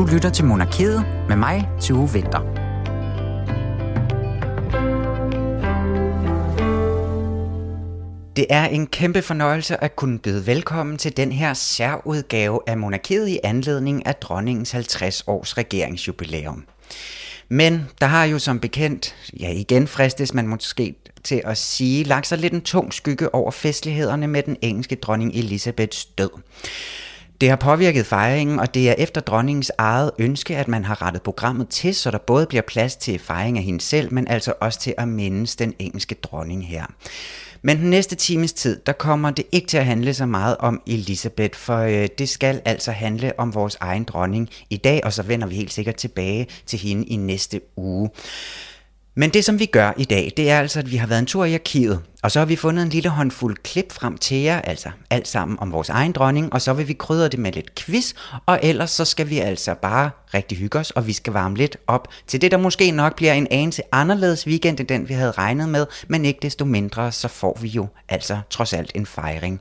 Du lytter til Monarkiet med mig, Tue Vinter. Det er en kæmpe fornøjelse at kunne byde velkommen til den her særudgave af Monarkiet i anledning af dronningens 50 års regeringsjubilæum. Men der har jo som bekendt, ja igen fristes man måske til at sige, lagt sig lidt en tung skygge over festlighederne med den engelske dronning Elisabeths død. Det har påvirket fejringen, og det er efter dronningens eget ønske, at man har rettet programmet til, så der både bliver plads til fejring af hende selv, men altså også til at mindes den engelske dronning her. Men den næste times tid, der kommer det ikke til at handle så meget om Elisabeth, for øh, det skal altså handle om vores egen dronning i dag, og så vender vi helt sikkert tilbage til hende i næste uge. Men det, som vi gør i dag, det er altså, at vi har været en tur i arkivet, og så har vi fundet en lille håndfuld klip frem til jer, altså alt sammen om vores egen dronning, og så vil vi krydre det med lidt quiz, og ellers så skal vi altså bare rigtig hygge os, og vi skal varme lidt op til det, der måske nok bliver en anelse anderledes weekend end den, vi havde regnet med, men ikke desto mindre, så får vi jo altså trods alt en fejring.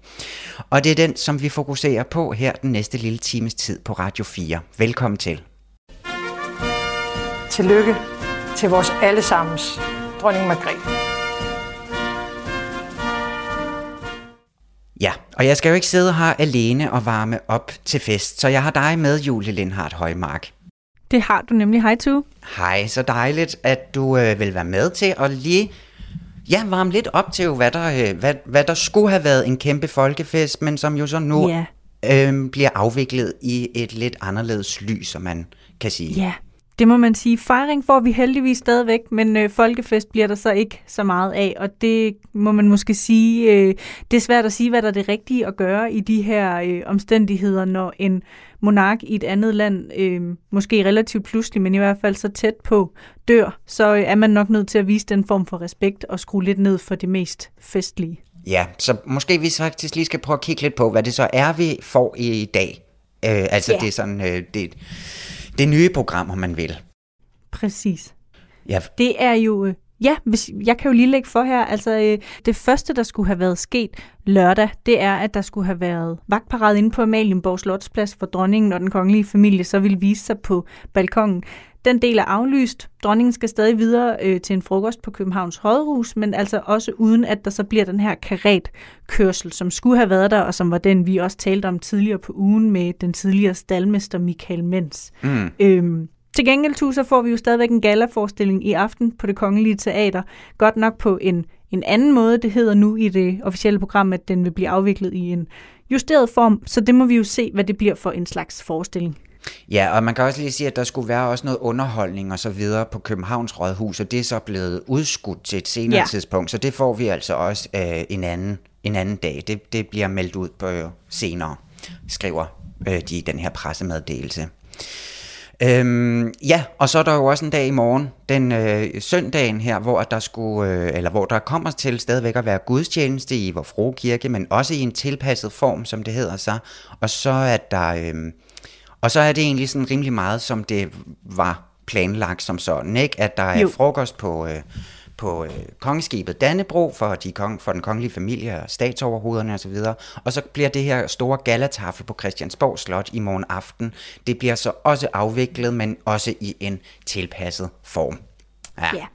Og det er den, som vi fokuserer på her den næste lille times tid på Radio 4. Velkommen til. Tillykke til vores allesammens dronning Margrethe. Ja, og jeg skal jo ikke sidde her alene og varme op til fest, så jeg har dig med, Julie Lindhardt Højmark. Det har du nemlig. Hej, Tu. Hej, så dejligt, at du øh, vil være med til at lige ja, varme lidt op til, hvad der, øh, hvad, hvad der skulle have været en kæmpe folkefest, men som jo så nu Ja. øh, bliver afviklet i et lidt anderledes lys, som man kan sige. Ja, det må man sige. Fejring får vi heldigvis stadigvæk, men øh, folkefest bliver der så ikke så meget af, og det må man måske sige, øh, det er svært at sige, hvad der er det rigtige at gøre i de her øh, omstændigheder, når en monark i et andet land, øh, måske relativt pludselig, men i hvert fald så tæt på, dør, så øh, er man nok nødt til at vise den form for respekt og skrue lidt ned for det mest festlige. Ja, så måske vi faktisk lige skal prøve at kigge lidt på, hvad det så er, vi får i dag. Øh, altså Ja. det er sådan, øh, det, det nye program, om man vil. Præcis. Ja, Det er jo... øh, Ja, hvis, jeg kan jo lige lægge for her. Altså, øh, det første, der skulle have været sket lørdag, det er, at der skulle have været vagtparade inde på Amalienborg Slotsplads for dronningen og den kongelige familie, så ville vise sig på balkongen. Den del er aflyst. Dronningen skal stadig videre øh, til en frokost på Københavns Rådhus, men altså også uden, at der så bliver den her karetkørsel, som skulle have været der, og som var den, vi også talte om tidligere på ugen med den tidligere stalmester Michael Mens. mm, Øhm, til gengæld, Tu, så får vi jo stadigvæk en galaforestilling i aften på det Kongelige Teater. Godt nok på en, en anden måde. Det hedder nu i det officielle program, at den vil blive afviklet i en justeret form. Så det må vi jo se, hvad det bliver for en slags forestilling. Ja, og man kan også lige sige, at der skulle være også noget underholdning og så videre på Københavns Rådhus, og det er så blevet udskudt til et senere ja. Tidspunkt, så det får vi altså også øh, en, anden, en anden dag. Det, det bliver meldt ud på senere, skriver øh, de i den her pressemeddelelse. Øhm, ja, og så er der jo også en dag i morgen, den øh, søndagen her, hvor der skulle, øh, eller hvor der kommer til stadigvæk at være gudstjeneste i vor Frue Kirke, men også i en tilpasset form, som det hedder så. Og så er der, øh, og så er det egentlig sådan rimelig meget, som det var planlagt som sådan, ikke? At der er Jo. frokost på, øh, på øh, kongeskibet Dannebro for, de kong, for den kongelige familie og statsoverhovederne osv. Og så bliver det her store galatafel på Christiansborg Slot i morgen aften. Det bliver så også afviklet, men også i en tilpasset form. Ja. Ja.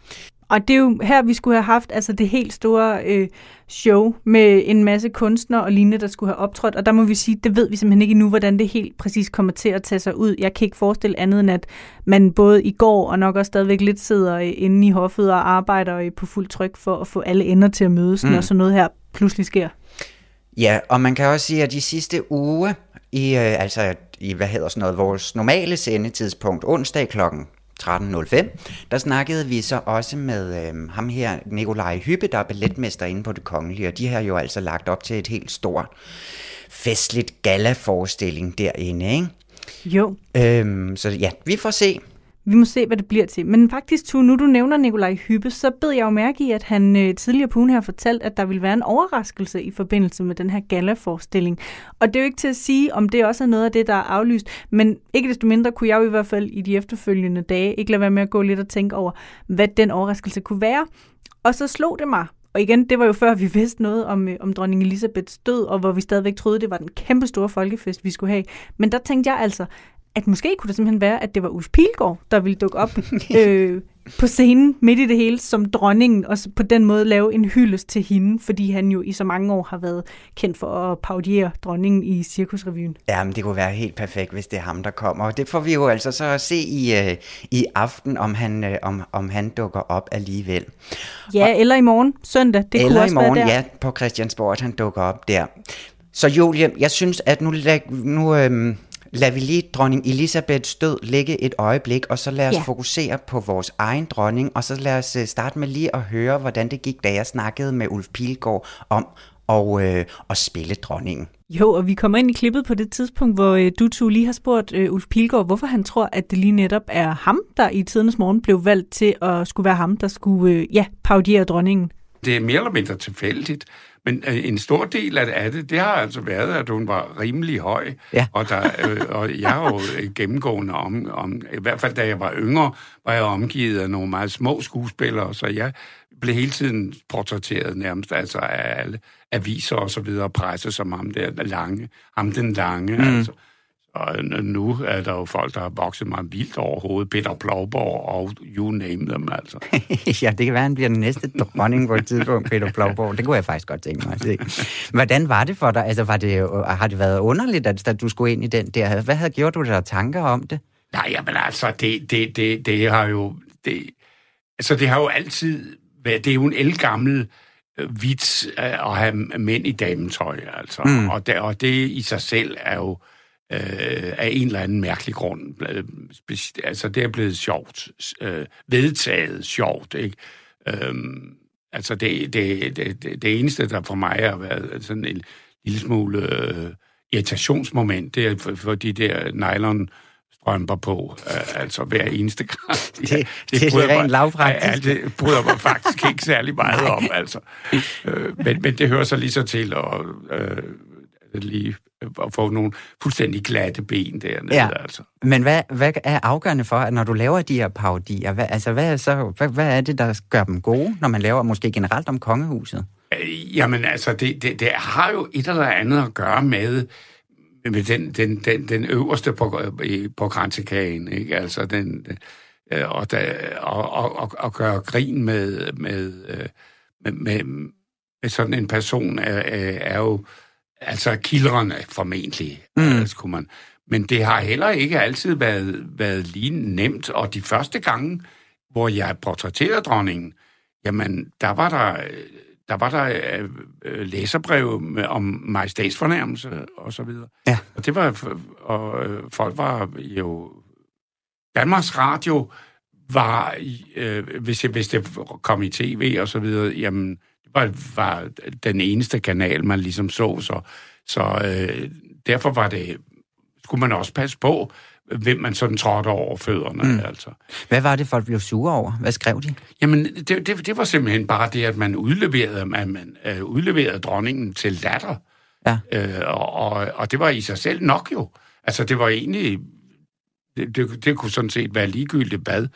Og det er jo her, vi skulle have haft altså det helt store øh, show med en masse kunstnere og lignende, der skulle have optrådt. Og der må vi sige, det ved vi simpelthen ikke endnu, hvordan det helt præcis kommer til at tage sig ud. Jeg kan ikke forestille andet end, at man både i går og nok også stadigvæk lidt sidder øh, inde i hoffet og arbejder øh, på fuld tryk for at få alle ender til at mødes, mm. når sådan noget her pludselig sker. Ja, og man kan også sige, at de sidste uge, i, øh, altså i, hvad hedder sådan noget, vores normale sendetidspunkt, onsdag klokken 13.05, der snakkede vi så også med øh, ham her, Nikolaj Hyppe, der er balletmester inde på det kongelige, og de har jo altså lagt op til et helt stort festligt gala-forestilling derinde, ikke? Jo, Øhm, så ja, vi får se. Vi må se, hvad det bliver til. Men faktisk, Tue, nu du nævner Nikolaj Hyppe, så bed jeg jo mærke i, at han øh, tidligere på ugen her fortalt, at der ville være en overraskelse i forbindelse med den her galaforestilling. Og det er jo ikke til at sige, om det også er noget af det, der er aflyst, men ikke desto mindre kunne jeg jo i hvert fald i de efterfølgende dage ikke lade være med at gå lidt og tænke over, hvad den overraskelse kunne være. Og så slog det mig, og igen, det var jo før vi vidste noget om, øh, om dronning Elisabeths død, og hvor vi stadigvæk troede, det var den kæmpe store folkefest, vi skulle have. Men der tænkte jeg altså, at måske kunne det simpelthen være, at det var Ulf Pilgaard, der ville dukke op øh, på scenen midt i det hele som dronningen, og på den måde lave en hyldest til hende, fordi han jo i så mange år har været kendt for at paudiere dronningen i Cirkusrevyen. Ja, men det kunne være helt perfekt, hvis det er ham, der kommer. Og det får vi jo altså så at se i, uh, i aften, om han, uh, om, om han dukker op alligevel. Ja, og, eller i morgen, søndag. Det eller kunne også i morgen, være der. ja, på Christiansborg, at han dukker op der. Så Julie, jeg synes, at nu, nu øhm, lad vi lige dronning Elisabeths død ligge et øjeblik, og så lad os ja. fokusere på vores egen dronning, og så lad os øh, starte med lige at høre, hvordan det gik, da jeg snakkede med Ulf Pilgaard om og, øh, at spille dronningen. Jo, og vi kommer ind i klippet på det tidspunkt, hvor øh, du to lige har spurgt øh, Ulf Pilgaard, hvorfor han tror, at det lige netop er ham, der i tidens morgen blev valgt til at skulle være ham, der skulle øh, ja, paudiere dronningen. Det er mere eller mindre tilfældigt. Men øh, en stor del af det, det har altså været, at hun var rimelig høj. Ja. Og, der, øh, og jeg har jo gennemgående om, om, i hvert fald da jeg var yngre, var jeg omgivet af nogle meget små skuespillere, så jeg blev hele tiden portrætteret nærmest altså af alle aviser og så videre, presse som ham der lange, ham den lange, mm. altså. Og nu er der jo folk, der har vokset mig vildt over hovedet. Peter Plovborg og you name them, altså. ja, det kan være, han bliver den næste dronning på et tidspunkt, Peter Plovborg. Det kunne jeg faktisk godt tænke mig at se. Hvordan var det for dig? Altså, var det, har det været underligt, at du skulle ind i den der? Hvad havde gjort du der tanker om det? Nej, jamen altså, det, det, det, det har jo... Det, altså, det har jo altid været... Det er jo en elgammel øh, vits øh, at have mænd i dametøj, altså. Mm. Og, det, og det i sig selv er jo øh, af en eller anden mærkelig grund. Altså, det er blevet sjovt. Øh, vedtaget sjovt, ikke? Øhm, altså, det, det, det, det, eneste, der for mig har været sådan en lille smule øh, irritationsmoment, det er for, for de der nylon strømper på, øh, altså hver eneste gang. Det, det, det, det er rent lavpraktisk. Ja, det bryder mig faktisk ikke særlig meget om, altså. Øh, men, men det hører så lige så til, og øh, lige at få nogle fuldstændig glatte ben dernede. Ja. Altså. Men hvad, hvad er afgørende for, at når du laver de her parodier, hvad, altså hvad er, så, hvad, hvad er det, der gør dem gode, når man laver måske generelt om kongehuset? Øh, jamen altså, det, det, det har jo et eller andet at gøre med, med den, den, den, den øverste på, på grænsekagen, ikke? Altså den, øh, og, da, og, og, og, og gøre grin med, med, øh, med, med, med sådan en person er, er jo altså kildrende formentlig, mm. øh, skulle man. Men det har heller ikke altid været, været lige nemt, og de første gange, hvor jeg portrætterede dronningen, jamen, der var der, der var der øh, øh læserbrev med, om majestætsfornærmelse og så videre. Ja. Og det var, og øh, folk var jo, Danmarks Radio var, øh, hvis, hvis det kom i tv og så videre, jamen, var, var den eneste kanal, man ligesom så, så, så øh, derfor var det, skulle man også passe på, hvem man sådan trådte over fødderne. Mm. Altså. Hvad var det, folk blev sure over? Hvad skrev de? Jamen, det, det, det var simpelthen bare det, at man udleverede, at man, øh, udleverede dronningen til latter. Ja. Øh, og, og, og det var i sig selv nok jo. Altså, det var egentlig... Det, det, det kunne sådan set være ligegyldigt, hvad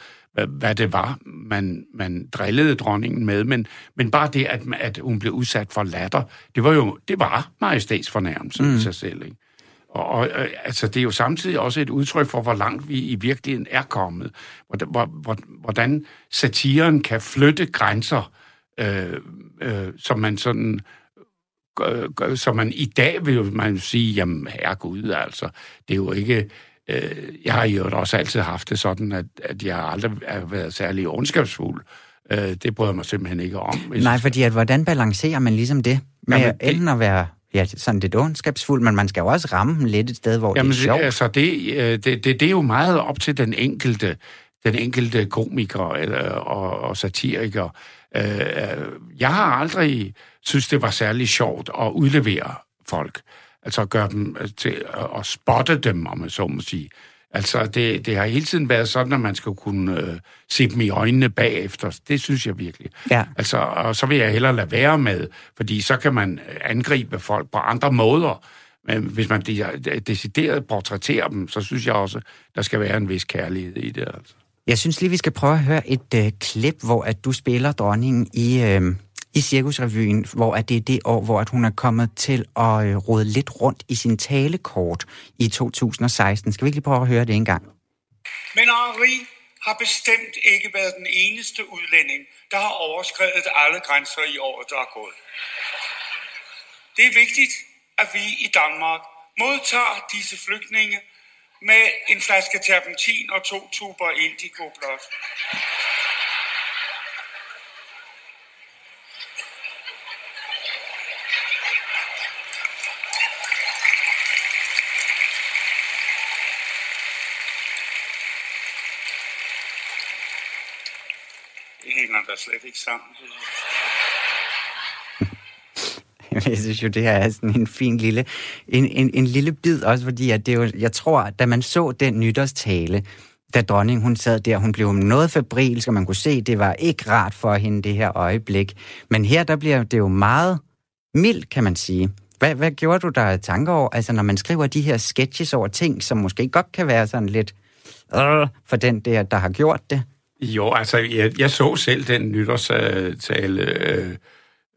hvad det var, man, man drillede dronningen med, men, men bare det, at, at hun blev udsat for latter, det var jo, det var majestætsfornærmelse mm. i sig selv, ikke? Og, og altså, det er jo samtidig også et udtryk for, hvor langt vi i virkeligheden er kommet. Hvordan, hvordan satiren kan flytte grænser, øh, øh, som man sådan øh, som man i dag vil man sige, jamen herregud, altså, det er jo ikke, Øh, jeg har jo også altid haft det sådan, at, at jeg aldrig har været særlig ondskabsfuld. Øh, det bryder mig simpelthen ikke om. Nej, fordi at, hvordan balancerer man ligesom det? Med jamen, det, enten at være ja, sådan lidt ondskabsfuld, men man skal jo også ramme dem lidt et sted, hvor jamen, det er sjovt. Altså, det, øh, det, det, det er jo meget op til den enkelte, den enkelte komiker eller, og, og satiriker. Jeg har aldrig synes, det var særlig sjovt at udlevere folk altså gøre dem øh, til at spotte dem, om man så må sige. Altså, det, det har hele tiden været sådan, at man skal kunne øh, se dem i øjnene bagefter. Det synes jeg virkelig. Ja. Altså, og så vil jeg hellere lade være med, fordi så kan man øh, angribe folk på andre måder. Men hvis man decideret portrætterer dem, så synes jeg også, der skal være en vis kærlighed i det. Altså. Jeg synes lige, vi skal prøve at høre et øh, klip, hvor at du spiller dronningen i, øh, i Cirkusrevyen, hvor at det er det år, hvor at hun er kommet til at øh, rode lidt rundt i sin talekort i 2016. Skal vi ikke lige prøve at høre det en gang? Men Henri har bestemt ikke været den eneste udlænding, der har overskrevet alle grænser i året, der er gået. Det er vigtigt, at vi i Danmark modtager disse flygtninge med en flaske terpentin og to tuber indigo da slet ikke sammen. Jeg synes jo, det her er sådan en fin lille, en, en, en lille bid, også fordi at det jo, jeg tror, da man så den nytårstale, da dronningen hun sad der, hun blev noget febrilsk, og man kunne se, det var ikke rart for hende, det her øjeblik. Men her, der bliver det jo meget mildt, kan man sige. Hvad, hvad gjorde du der tanker over, altså når man skriver de her sketches over ting, som måske godt kan være sådan lidt øh, for den der, der har gjort det? Jo, altså, jeg, jeg så selv den nytårstale, øh,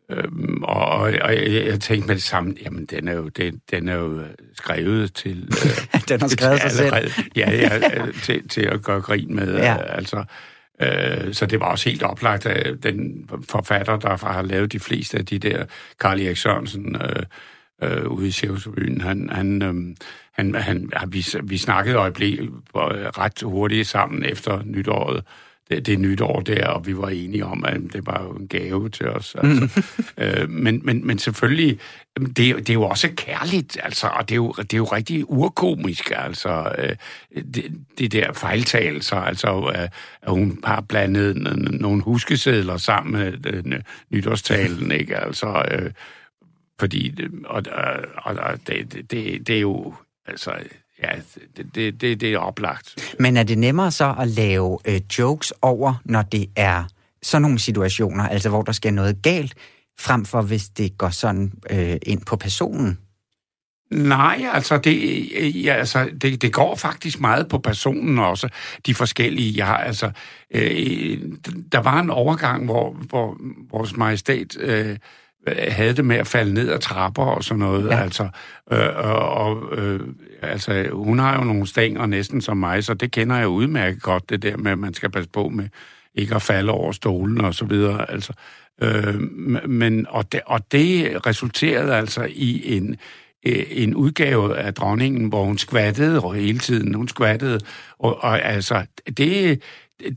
øh, og, og jeg, jeg tænkte med det samme, jamen, den er jo, den, den er jo skrevet til... Øh, den har skrevet sig selv. Ja, ja til, til at gøre grin med, ja. øh, altså... Øh, så det var også helt oplagt, at den forfatter, der har lavet de fleste af de der, Karl Erik Sørensen, øh, øh, ude i Sjævsbyen, han, han, øh, han, han, vi, vi snakkede øjeblik ret hurtigt sammen efter nytåret, det, det nytår der, og vi var enige om, at det var jo en gave til os. Altså. øh, men, men, men selvfølgelig, det, det er jo også kærligt, altså, og det er jo, det er jo rigtig urkomisk, altså, øh, det, det der fejltagelser, altså, øh, at hun har blandet nogle huskesedler sammen med øh, nytårstalen, ikke, altså, øh, fordi, og, og, og det, det, det er jo, altså, Ja, det, det, det, det er oplagt. Men er det nemmere så at lave øh, jokes over, når det er sådan nogle situationer, altså hvor der sker noget galt, frem for hvis det går sådan øh, ind på personen? Nej, altså, det, ja, altså det, det går faktisk meget på personen også, de forskellige. Jeg har, altså, øh, der var en overgang, hvor, hvor vores majestæt øh, havde det med at falde ned ad trapper og sådan noget. Ja. Altså, øh, og, øh, altså, hun har jo nogle stænger næsten som mig, så det kender jeg udmærket godt, det der med, at man skal passe på med ikke at falde over stolen og så videre. Altså, øh, men, og, det, og det resulterede altså i en, øh, en udgave af dronningen, hvor hun skvattede hele tiden. Hun skvattede, og, og altså, det,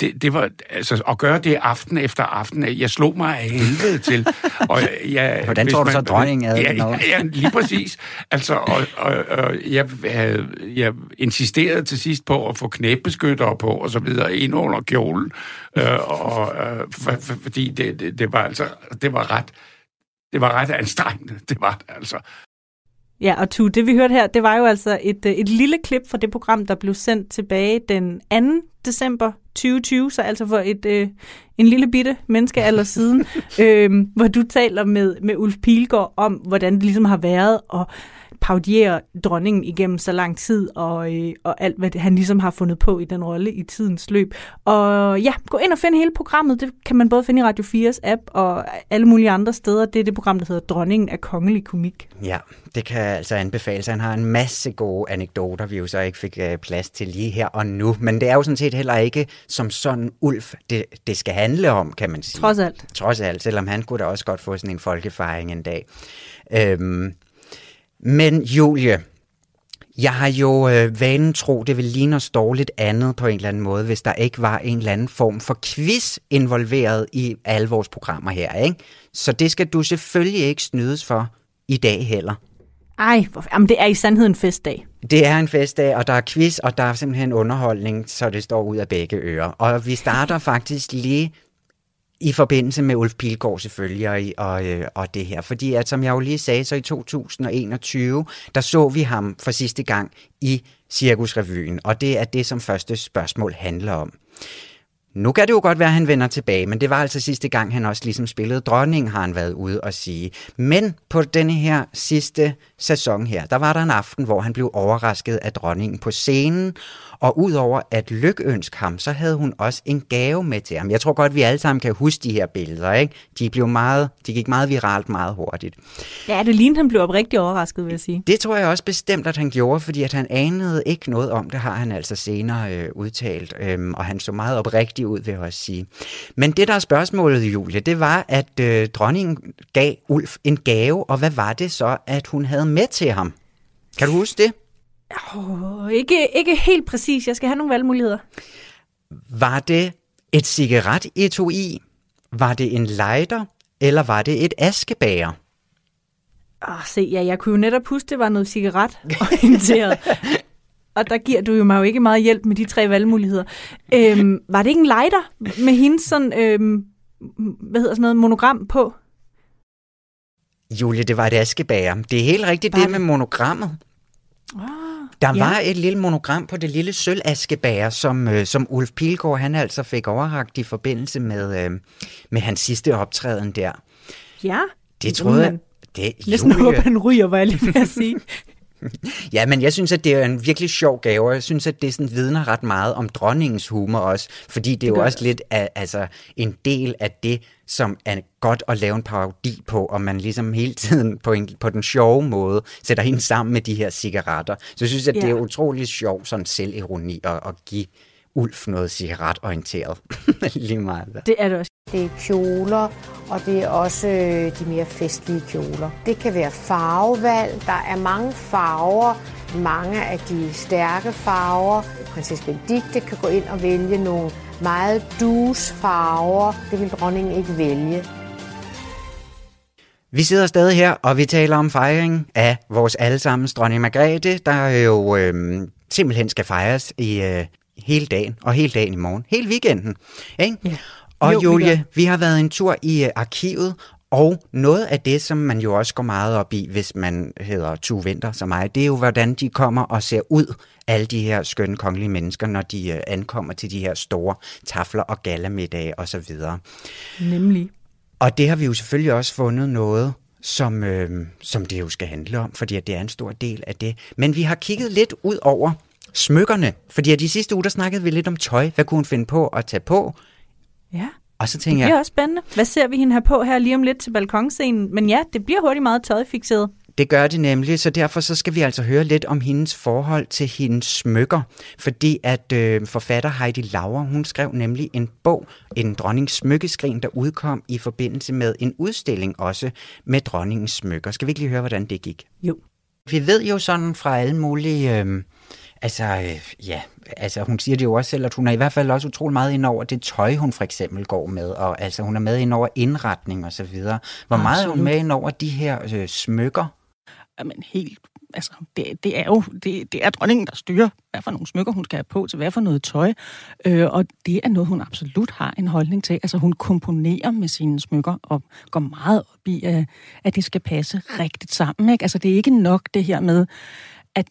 det, det var, altså, at gøre det aften efter aften, jeg slog mig af helvede til. Og jeg, Hvordan tror du så, dronningen havde ja, ja, ja, lige præcis. Altså, og, og, og jeg, havde, jeg insisterede til sidst på at få knæbeskyttere på, og så videre, ind under kjolen, øh, og, øh, for, for, fordi det, det, det, var altså, det var ret, det var ret anstrengende, det var det altså. Ja, og tu, det vi hørte her, det var jo altså et, øh, et lille klip fra det program, der blev sendt tilbage den 2. december 2020, så altså for et, øh, en lille bitte menneskealder siden, øh, hvor du taler med, med Ulf Pilgaard om, hvordan det ligesom har været at paudiere dronningen igennem så lang tid, og, øh, og alt, hvad han ligesom har fundet på i den rolle i tidens løb. Og ja, gå ind og find hele programmet. Det kan man både finde i Radio 4's app og alle mulige andre steder. Det er det program, der hedder Dronningen af Kongelig Komik. Ja, det kan altså anbefales. Han har en masse gode anekdoter, vi jo så ikke fik øh, plads til lige her og nu. Men det er jo sådan set heller ikke som sådan Ulf, det, det skal handle om, kan man sige. Trods alt. Trods alt, selvom han kunne da også godt få sådan en folkefejring en dag. Øhm, men Julie, jeg har jo øh, vanen tro, det vil ligne os dårligt andet på en eller anden måde, hvis der ikke var en eller anden form for quiz involveret i alle vores programmer her, ikke? Så det skal du selvfølgelig ikke snydes for i dag heller. Ej, hvor, jamen det er i sandhed en festdag. Det er en festdag, og der er quiz, og der er simpelthen underholdning, så det står ud af begge ører. Og vi starter faktisk lige i forbindelse med Ulf Pilgaard selvfølgelig og, og, øh, og det her. Fordi at, som jeg jo lige sagde, så i 2021, der så vi ham for sidste gang i Cirkusrevyen, og det er det, som første spørgsmål handler om. Nu kan det jo godt være, at han vender tilbage, men det var altså sidste gang, han også ligesom spillede dronning, har han været ude og sige. Men på denne her sidste sæson her, der var der en aften, hvor han blev overrasket af dronningen på scenen, og udover at lykønske ham, så havde hun også en gave med til ham. Jeg tror godt, vi alle sammen kan huske de her billeder, ikke? De, blev meget, de gik meget viralt meget hurtigt. Ja, det lignede, han blev oprigtigt overrasket, vil jeg sige. Det tror jeg også bestemt, at han gjorde, fordi at han anede ikke noget om det, har han altså senere øh, udtalt, øhm, og han så meget oprigtig ud, vil jeg også sige. Men det, der er spørgsmålet, Julie, det var, at øh, dronningen gav Ulf en gave, og hvad var det så, at hun havde med til ham? Kan du huske det? Oh, ikke, ikke helt præcis. Jeg skal have nogle valgmuligheder. Var det et cigaret i? Var det en lighter? Eller var det et askebager? Oh, se, ja, jeg kunne jo netop huske, det var noget cigaret-orienteret. og der giver du jo mig jo ikke meget hjælp med de tre valgmuligheder. Øhm, var det ikke en lighter med hendes sådan, øhm, hvad hedder sådan noget, monogram på? Julie, det var et askebager. Det er helt rigtigt var det med monogrammet. Oh, der ja. var et lille monogram på det lille sølvaskebæger, som, øh, som Ulf Pilgaard han altså fik overragt i forbindelse med, øh, med hans sidste optræden der. Ja. Det troede jeg... Det, Næsten Julie... håber, han ryger, var jeg lige ved at sige. ja, men jeg synes, at det er en virkelig sjov gave, og jeg synes, at det sådan vidner ret meget om dronningens humor også, fordi det, det er jo også lidt af, altså, en del af det, som er godt at lave en parodi på, og man ligesom hele tiden på, en, på den sjove måde sætter hende sammen med de her cigaretter. Så jeg synes, at ja. det er utrolig sjov sådan selvironi at, at give Ulf noget cigaretorienteret. Lige meget. Der. Det er det også. Det er kjoler, og det er også øh, de mere festlige kjoler. Det kan være farvevalg. Der er mange farver, mange af de stærke farver. Prinsesse Benedikte kan gå ind og vælge nogle meget dus farver. Det vil dronningen ikke vælge. Vi sidder stadig her, og vi taler om fejring af vores allesammens dronning Margrethe, der jo øh, simpelthen skal fejres i øh, hele dagen, og hele dagen i morgen, hele weekenden. Ikke? Ja. Og jo, Julie, vi, vi har været en tur i uh, arkivet, og noget af det, som man jo også går meget op i, hvis man hedder to Vinter som mig, det er jo, hvordan de kommer og ser ud, alle de her skønne kongelige mennesker, når de uh, ankommer til de her store tafler og galamiddage osv. Nemlig. Og det har vi jo selvfølgelig også fundet noget, som, øh, som det jo skal handle om, fordi det er en stor del af det. Men vi har kigget lidt ud over smykkerne, fordi de sidste uger, der snakkede vi lidt om tøj. Hvad kunne hun finde på at tage på? Ja. Og så tænker det bliver jeg, også spændende. Hvad ser vi hende her på her lige om lidt til balkonscenen? Men ja, det bliver hurtigt meget tøjfixeret. Det gør det nemlig, så derfor så skal vi altså høre lidt om hendes forhold til hendes smykker. Fordi at øh, forfatter Heidi Lauer, hun skrev nemlig en bog, en dronnings smykkeskrin, der udkom i forbindelse med en udstilling også med dronningens smykker. Skal vi ikke lige høre, hvordan det gik? Jo. Vi ved jo sådan fra alle mulige... Øh, Altså, øh, ja, altså hun siger det jo også selv, at hun er i hvert fald også utrolig meget ind over det tøj, hun for eksempel går med, og altså hun er med ind over indretning og så videre. Hvor meget Absolut. er hun med ind over de her øh, smykker? Jamen helt, altså det, det er jo, det, det er dronningen, der styrer, hvad for nogle smykker hun skal have på til hvad for noget tøj, øh, og det er noget, hun absolut har en holdning til. Altså hun komponerer med sine smykker og går meget op i, at, at det skal passe rigtigt sammen. Ikke? Altså det er ikke nok det her med, at,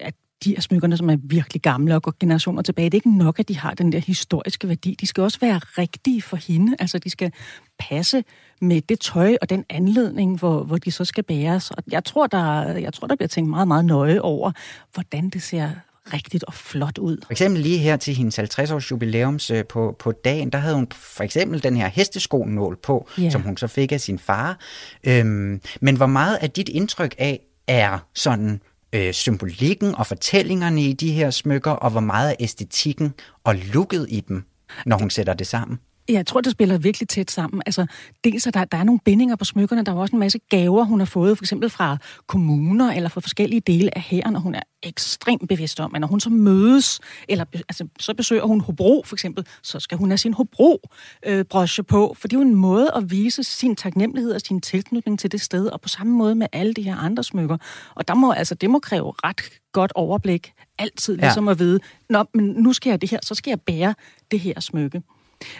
at de er smykkerne, som er virkelig gamle og går generationer tilbage. Det er ikke nok, at de har den der historiske værdi. De skal også være rigtige for hende. Altså, de skal passe med det tøj og den anledning, hvor, hvor de så skal bæres. Og jeg tror, der, jeg tror, der bliver tænkt meget, meget nøje over, hvordan det ser rigtigt og flot ud. For eksempel lige her til hendes 50-års jubilæums øh, på, på dagen, der havde hun for eksempel den her hestesko-nål på, yeah. som hun så fik af sin far. Øhm, men hvor meget af dit indtryk af er sådan øh, symbolikken og fortællingerne i de her smykker, og hvor meget er æstetikken og looket i dem, når hun sætter det sammen? Jeg tror, det spiller virkelig tæt sammen. Altså, dels er der, der er nogle bindinger på smykkerne, der er også en masse gaver, hun har fået, for eksempel fra kommuner eller fra forskellige dele af hæren, og hun er ekstremt bevidst om, at når hun så mødes, eller altså, så besøger hun Hobro for eksempel, så skal hun have sin Hobro-brosje øh, på, for det er jo en måde at vise sin taknemmelighed og sin tilknytning til det sted, og på samme måde med alle de her andre smykker. Og der må, altså, det må kræve ret godt overblik, altid ligesom ja. at vide, Nå, men nu skal jeg det her, så skal jeg bære det her smykke.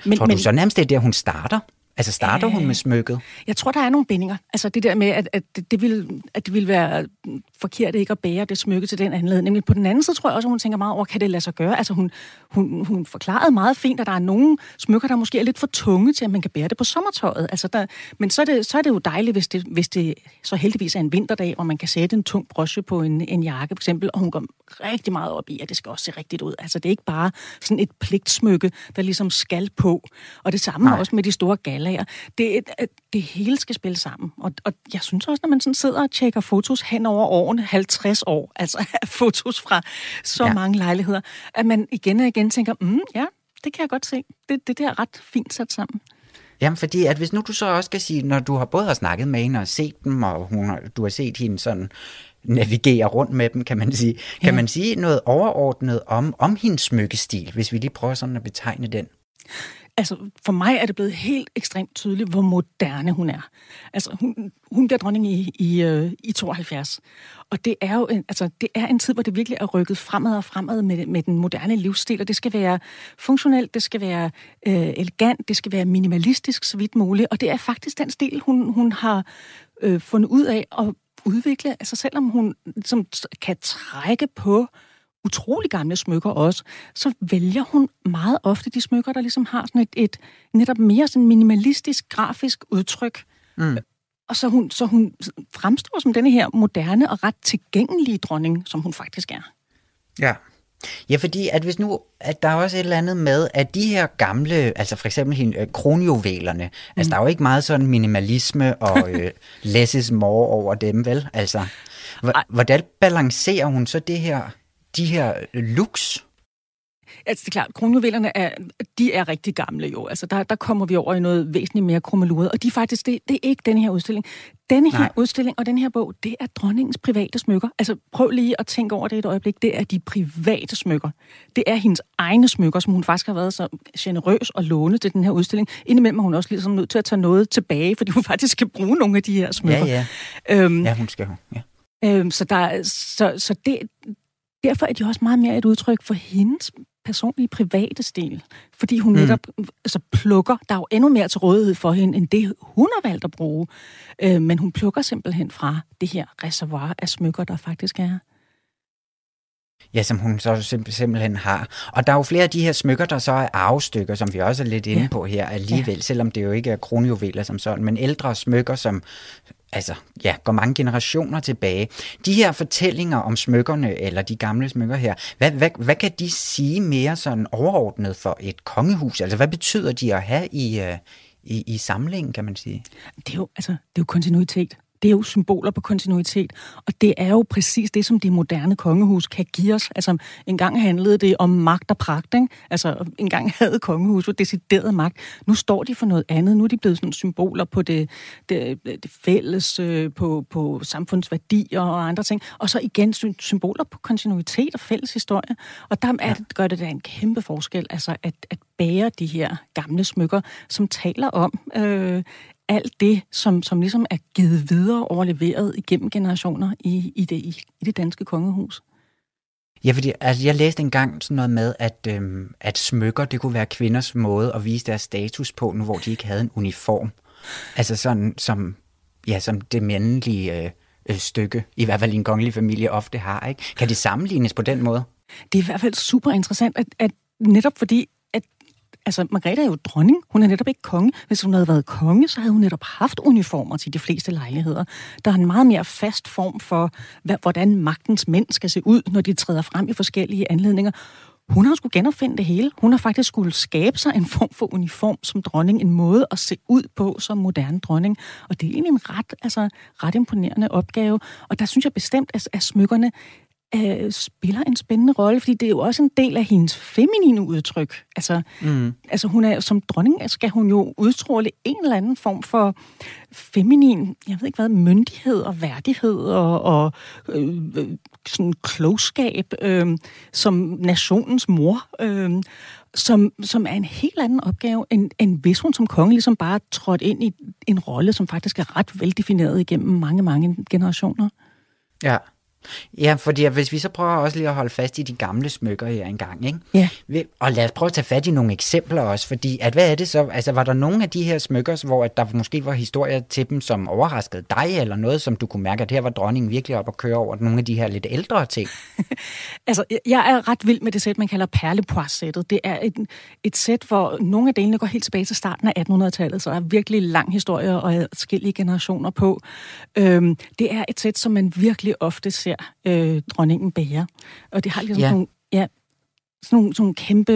Men, Tror du men, så nærmest, det er der, hun starter? Altså starter hun med smykket? Jeg tror, der er nogle bindinger. Altså det der med, at, at, det, vil, at det vil være forkert ikke at bære det smykke til den anledning. Men på den anden side tror jeg også, at hun tænker meget over, kan det lade sig gøre? Altså hun, hun, hun forklarede meget fint, at der er nogle smykker, der måske er lidt for tunge til, at man kan bære det på sommertøjet. Altså der, men så er, det, så er det jo dejligt, hvis det, hvis det så heldigvis er en vinterdag, hvor man kan sætte en tung broche på en, en jakke for eksempel, og hun går rigtig meget op i, at det skal også se rigtigt ud. Altså det er ikke bare sådan et pligtsmykke, der ligesom skal på. Og det samme Nej. også med de store galager. Det, det hele skal spille sammen. Og, og jeg synes også, når man sådan sidder og tjekker fotos hen over årene, 50 år, altså fotos fra så ja. mange lejligheder, at man igen og igen tænker, mm, ja, det kan jeg godt se. Det, det der er ret fint sat sammen. Jamen, fordi at hvis nu du så også skal sige, når du har både har snakket med hende og set dem, og hun du har set hende sådan navigere rundt med dem, kan man sige. Kan ja. man sige noget overordnet om, om hendes smykkestil, hvis vi lige prøver sådan at betegne den? Altså, for mig er det blevet helt ekstremt tydeligt, hvor moderne hun er. Altså, hun, hun bliver dronning i, i, øh, i 72. Og det er jo en, altså, det er en tid, hvor det virkelig er rykket fremad og fremad med, med den moderne livsstil, og det skal være funktionelt, det skal være øh, elegant, det skal være minimalistisk så vidt muligt, og det er faktisk den stil, hun, hun har øh, fundet ud af at udvikle, altså selvom hun som kan trække på utrolig gamle smykker også, så vælger hun meget ofte de smykker, der ligesom har sådan et, et netop mere sådan minimalistisk, grafisk udtryk. Mm. Og så hun, så hun fremstår som denne her moderne og ret tilgængelige dronning, som hun faktisk er. Ja. Ja, fordi at hvis nu, at der er også et eller andet med, at de her gamle, altså for eksempel hende, øh, kronjuvelerne, altså, mm. altså der er jo ikke meget sådan minimalisme og øh, less is more over dem, vel? Altså, hvordan balancerer hun så det her de her looks? Altså, det er klart, kronjuvelerne er, de er rigtig gamle jo. Altså, der, der kommer vi over i noget væsentligt mere krummeluret. Og de faktisk, det, det er ikke den her udstilling. Denne her Nej. udstilling og den her bog, det er dronningens private smykker. Altså, prøv lige at tænke over det et øjeblik. Det er de private smykker. Det er hendes egne smykker, som hun faktisk har været så generøs og låne til den her udstilling. Indimellem er hun også ligesom nødt til at tage noget tilbage, fordi hun faktisk skal bruge nogle af de her smykker. Ja, ja. Øhm, ja, hun skal. Ja. Øhm, så, der, så, så det, derfor er de også meget mere et udtryk for hendes personlige private stil. Fordi hun mm. netop altså, plukker, der er jo endnu mere til rådighed for hende, end det hun har valgt at bruge. Øh, men hun plukker simpelthen fra det her reservoir af smykker, der faktisk er. Ja, som hun så simpelthen har. Og der er jo flere af de her smykker, der så er arvestykker, som vi også er lidt inde ja. på her alligevel, ja. selvom det jo ikke er kronjuveler som sådan, men ældre smykker, som altså, ja, går mange generationer tilbage. De her fortællinger om smykkerne, eller de gamle smykker her, hvad, hvad, hvad kan de sige mere sådan overordnet for et kongehus? Altså, hvad betyder de at have i, øh, i, i samlingen, kan man sige? Det er jo, altså, det er jo kontinuitet det er jo symboler på kontinuitet, og det er jo præcis det, som det moderne kongehus kan give os. Altså, engang handlede det om magt og pragt, ikke? Altså, engang havde kongehuset decideret magt. Nu står de for noget andet. Nu er de blevet sådan symboler på det, det, det fælles, øh, på, på samfundsværdier og andre ting. Og så igen symboler på kontinuitet og fælles historie. Og der er, gør det da en kæmpe forskel, altså at, at bære de her gamle smykker, som taler om, øh, alt det, som, som ligesom er givet videre og overleveret igennem generationer i, i, det, i, i det danske kongehus. Ja, fordi altså, jeg læste engang sådan noget med, at, øhm, at smykker, det kunne være kvinders måde at vise deres status på, nu hvor de ikke havde en uniform. Altså sådan som, ja, som det mandlige øh, øh, stykke, i hvert fald i en kongelig familie ofte har. Ikke? Kan det sammenlignes på den måde? Det er i hvert fald super interessant, at, at netop fordi altså Margrethe er jo dronning, hun er netop ikke konge. Hvis hun havde været konge, så havde hun netop haft uniformer til de fleste lejligheder. Der er en meget mere fast form for, hvordan magtens mænd skal se ud, når de træder frem i forskellige anledninger. Hun har skulle genopfinde det hele. Hun har faktisk skulle skabe sig en form for uniform som dronning, en måde at se ud på som moderne dronning. Og det er egentlig en ret, altså, ret imponerende opgave. Og der synes jeg bestemt, at, at smykkerne øh, spiller en spændende rolle, fordi det er jo også en del af hendes feminine udtryk. Altså, mm. altså hun er, som dronning skal hun jo udstråle en eller anden form for feminin, jeg ved ikke hvad, myndighed og værdighed og, og øh, sådan klogskab øh, som nationens mor. Øh, som, som er en helt anden opgave, end, end hvis hun som konge ligesom bare trådte ind i en rolle, som faktisk er ret veldefineret igennem mange, mange generationer. Ja, Ja, fordi hvis vi så prøver også lige at holde fast i de gamle smykker her engang, ikke? Ja. Og lad os prøve at tage fat i nogle eksempler også, fordi at hvad er det så? Altså, var der nogle af de her smykker, hvor at der måske var historier til dem, som overraskede dig, eller noget, som du kunne mærke, at her var dronningen virkelig op at køre over nogle af de her lidt ældre ting? Altså, jeg er ret vild med det sæt, man kalder perlepois-sættet. Det er et, et sæt, hvor nogle af delene går helt tilbage til starten af 1800-tallet, så der er virkelig lang historie og forskellige generationer på. Øhm, det er et sæt, som man virkelig ofte ser øh, dronningen bære. Og det har ligesom Ja. nogle, ja, sådan nogle, sådan nogle kæmpe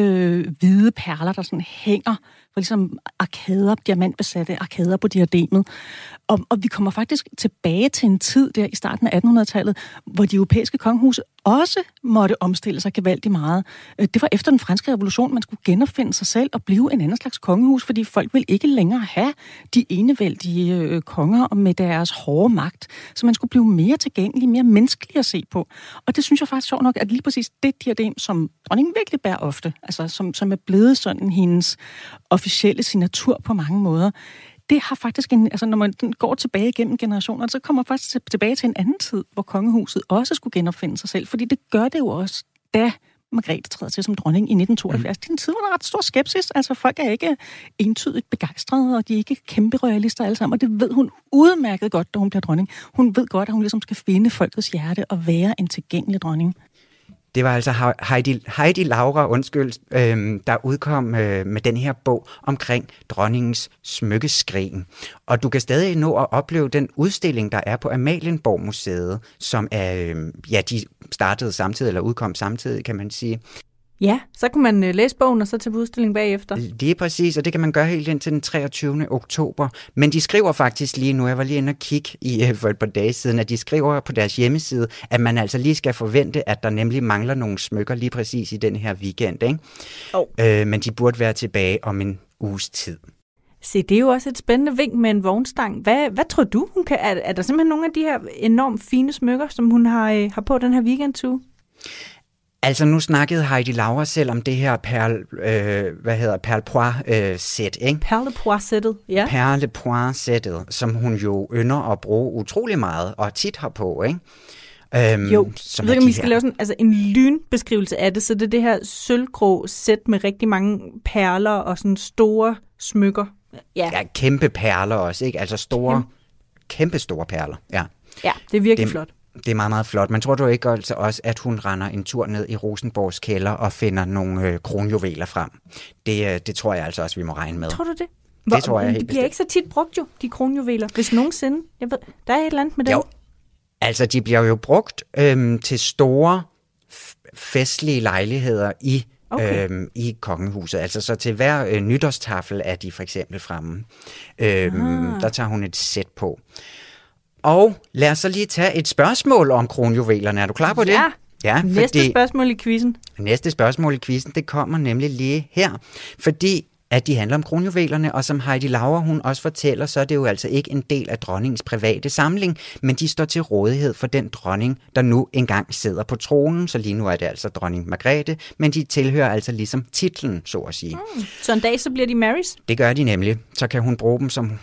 hvide perler, der sådan hænger ligesom arkader, diamantbesatte arkader på diademet. Og, og vi kommer faktisk tilbage til en tid der i starten af 1800-tallet, hvor de europæiske kongehuse også måtte omstille sig gevaldigt meget. Øh, det var efter den franske revolution, man skulle genopfinde sig selv og blive en anden slags kongehus, fordi folk ville ikke længere have de enevældige øh, konger med deres hårde magt. Så man skulle blive mere tilgængelig, mere menneskelig at se på. Og det synes jeg faktisk sjovt nok, at lige præcis det diadem, som dronningen virkelig bærer ofte, altså som, som er blevet sådan hendes officielle signatur på mange måder, det har faktisk en, altså når man går tilbage igennem generationer, så kommer man faktisk til- tilbage til en anden tid, hvor kongehuset også skulle genopfinde sig selv, fordi det gør det jo også, da Margrethe træder til som dronning i 1972. Mm. Det er en tid, hvor der er ret stor skepsis. Altså folk er ikke entydigt begejstrede, og de er ikke kæmpe royalister alle sammen, og det ved hun udmærket godt, da hun bliver dronning. Hun ved godt, at hun ligesom skal finde folkets hjerte og være en tilgængelig dronning. Det var altså Heidi, Heidi Laura, undskyld, øhm, der udkom øh, med den her bog omkring dronningens smykkeskrin. Og du kan stadig nå at opleve den udstilling, der er på Amalienborg Museet, som er, øh, ja, de startede samtidig, eller udkom samtidig, kan man sige. Ja, så kunne man øh, læse bogen og så tage på udstilling bagefter. Lige præcis, og det kan man gøre helt indtil den 23. oktober. Men de skriver faktisk lige nu, jeg var lige inde og kigge i, øh, for et par dage siden, at de skriver på deres hjemmeside, at man altså lige skal forvente, at der nemlig mangler nogle smykker lige præcis i den her weekend. Ikke? Oh. Øh, men de burde være tilbage om en uges tid. Se, det er jo også et spændende vink med en vognstang. Hvad, hvad tror du, hun kan... Er, er der simpelthen nogle af de her enormt fine smykker, som hun har, øh, har på den her weekendtur? Altså nu snakkede Heidi Laura selv om det her perle, øh, hvad hedder perlepois-sæt, ikke? Perlepois-sættet, ja. Perlepois-sættet, som hun jo ynder at bruge utrolig meget og tit har på, ikke? Øhm, Jo, jeg som ved er ikke, om de vi skal lave sådan altså en lynbeskrivelse af det. Så det er det her sølvgrå sæt med rigtig mange perler og sådan store smykker. Ja, Ja, kæmpe perler også, ikke? Altså store, kæmpe store perler, ja. ja det er virkelig Det- flot. Det er meget, meget flot. Men tror du ikke altså også, at hun render en tur ned i Rosenborgs kælder og finder nogle øh, kronjuveler frem? Det, øh, det tror jeg altså også, vi må regne med. Tror du det? tror jeg helt De bliver ikke så tit brugt jo, de kronjuveler. Hvis nogensinde. Jeg ved, der er et eller andet med det. Jo, altså de bliver jo brugt øhm, til store festlige lejligheder i Okay. Øhm, i kongehuset. Altså så til hver øh, nytårstafel er de for eksempel fremme. Øhm, Ah. Der tager hun et sæt på. Og lad os så lige tage et spørgsmål om kronjuvelerne. Er du klar på det? Ja. Ja, Næste fordi spørgsmål i quizzen. næste spørgsmål i quizzen, det kommer nemlig lige her. Fordi at de handler om kronjuvelerne, og som Heidi Lauer hun også fortæller, så er det jo altså ikke en del af dronningens private samling, men de står til rådighed for den dronning, der nu engang sidder på tronen, så lige nu er det altså dronning Margrethe, men de tilhører altså ligesom titlen, så at sige. Mm. Så en dag, så bliver de Marys. Det gør de nemlig. Så kan hun bruge dem som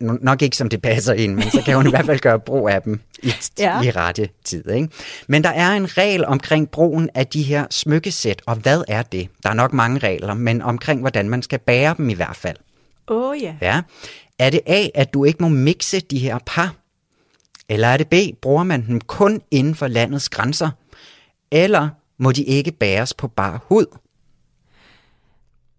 nok ikke som det passer ind, men så kan hun i hvert fald gøre brug af dem i, Ja. i rette tid. Ikke? Men der er en regel omkring brugen af de her smykkesæt, og hvad er det? Der er nok mange regler, men omkring hvordan man skal bære dem i hvert fald. Åh oh, ja. Ja. Er det A, at du ikke må mixe de her par? Eller er det B, bruger man dem kun inden for landets grænser? Eller må de ikke bæres på bar hud?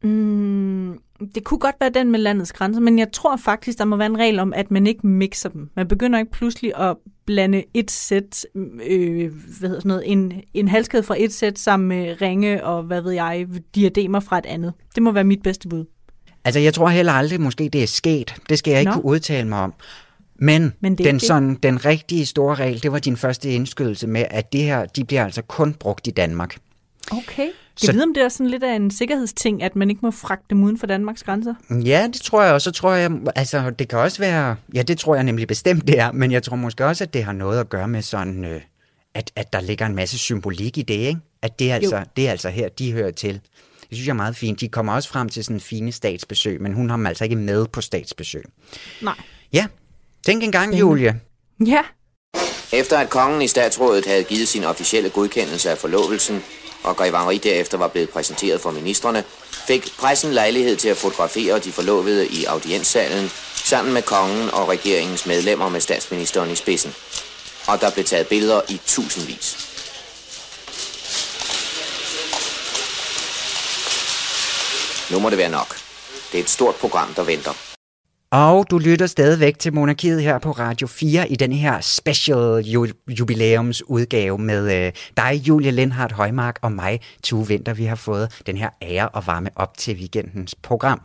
Mm, det kunne godt være den med landets grænser, men jeg tror faktisk, der må være en regel om, at man ikke mixer dem. Man begynder ikke pludselig at blande et sæt, øh, hvad hedder sådan noget, en, en halskæde fra et sæt sammen med ringe og, hvad ved jeg, diademer fra et andet. Det må være mit bedste bud. Altså, jeg tror heller aldrig, måske det er sket. Det skal jeg ikke Nå. Kunne udtale mig om. Men, Men den, sådan, den rigtige store regel, det var din første indskydelse med, at det her, de bliver altså kun brugt i Danmark. Okay. Så- Jeg ved, om det er sådan lidt af en sikkerhedsting, at man ikke må fragte dem uden for Danmarks grænser. Ja, det tror jeg, og så tror jeg, altså det kan også være, ja det tror jeg nemlig bestemt det er, men jeg tror måske også, at det har noget at gøre med sådan, øh, at, at der ligger en masse symbolik i det, ikke? At det er, altså, det er altså her, de hører til. Det synes jeg er meget fint. De kommer også frem til sådan fine statsbesøg, men hun har dem altså ikke med på statsbesøg. Nej. Ja, tænk engang, Julie. Ja. Efter at kongen i statsrådet havde givet sin officielle godkendelse af forlovelsen, og Grevangeri derefter var blevet præsenteret for ministerne, fik pressen lejlighed til at fotografere de forlovede i audienssalen sammen med kongen og regeringens medlemmer med statsministeren i spidsen. Og der blev taget billeder i tusindvis. Nu må det være nok. Det er et stort program, der venter. Og du lytter stadigvæk til Monarkiet her på Radio 4 i den her special ju- jubilæumsudgave med øh, dig, Julie Lindhardt Højmark, og mig, Tue Vinter. Vi har fået den her ære og varme op til weekendens program.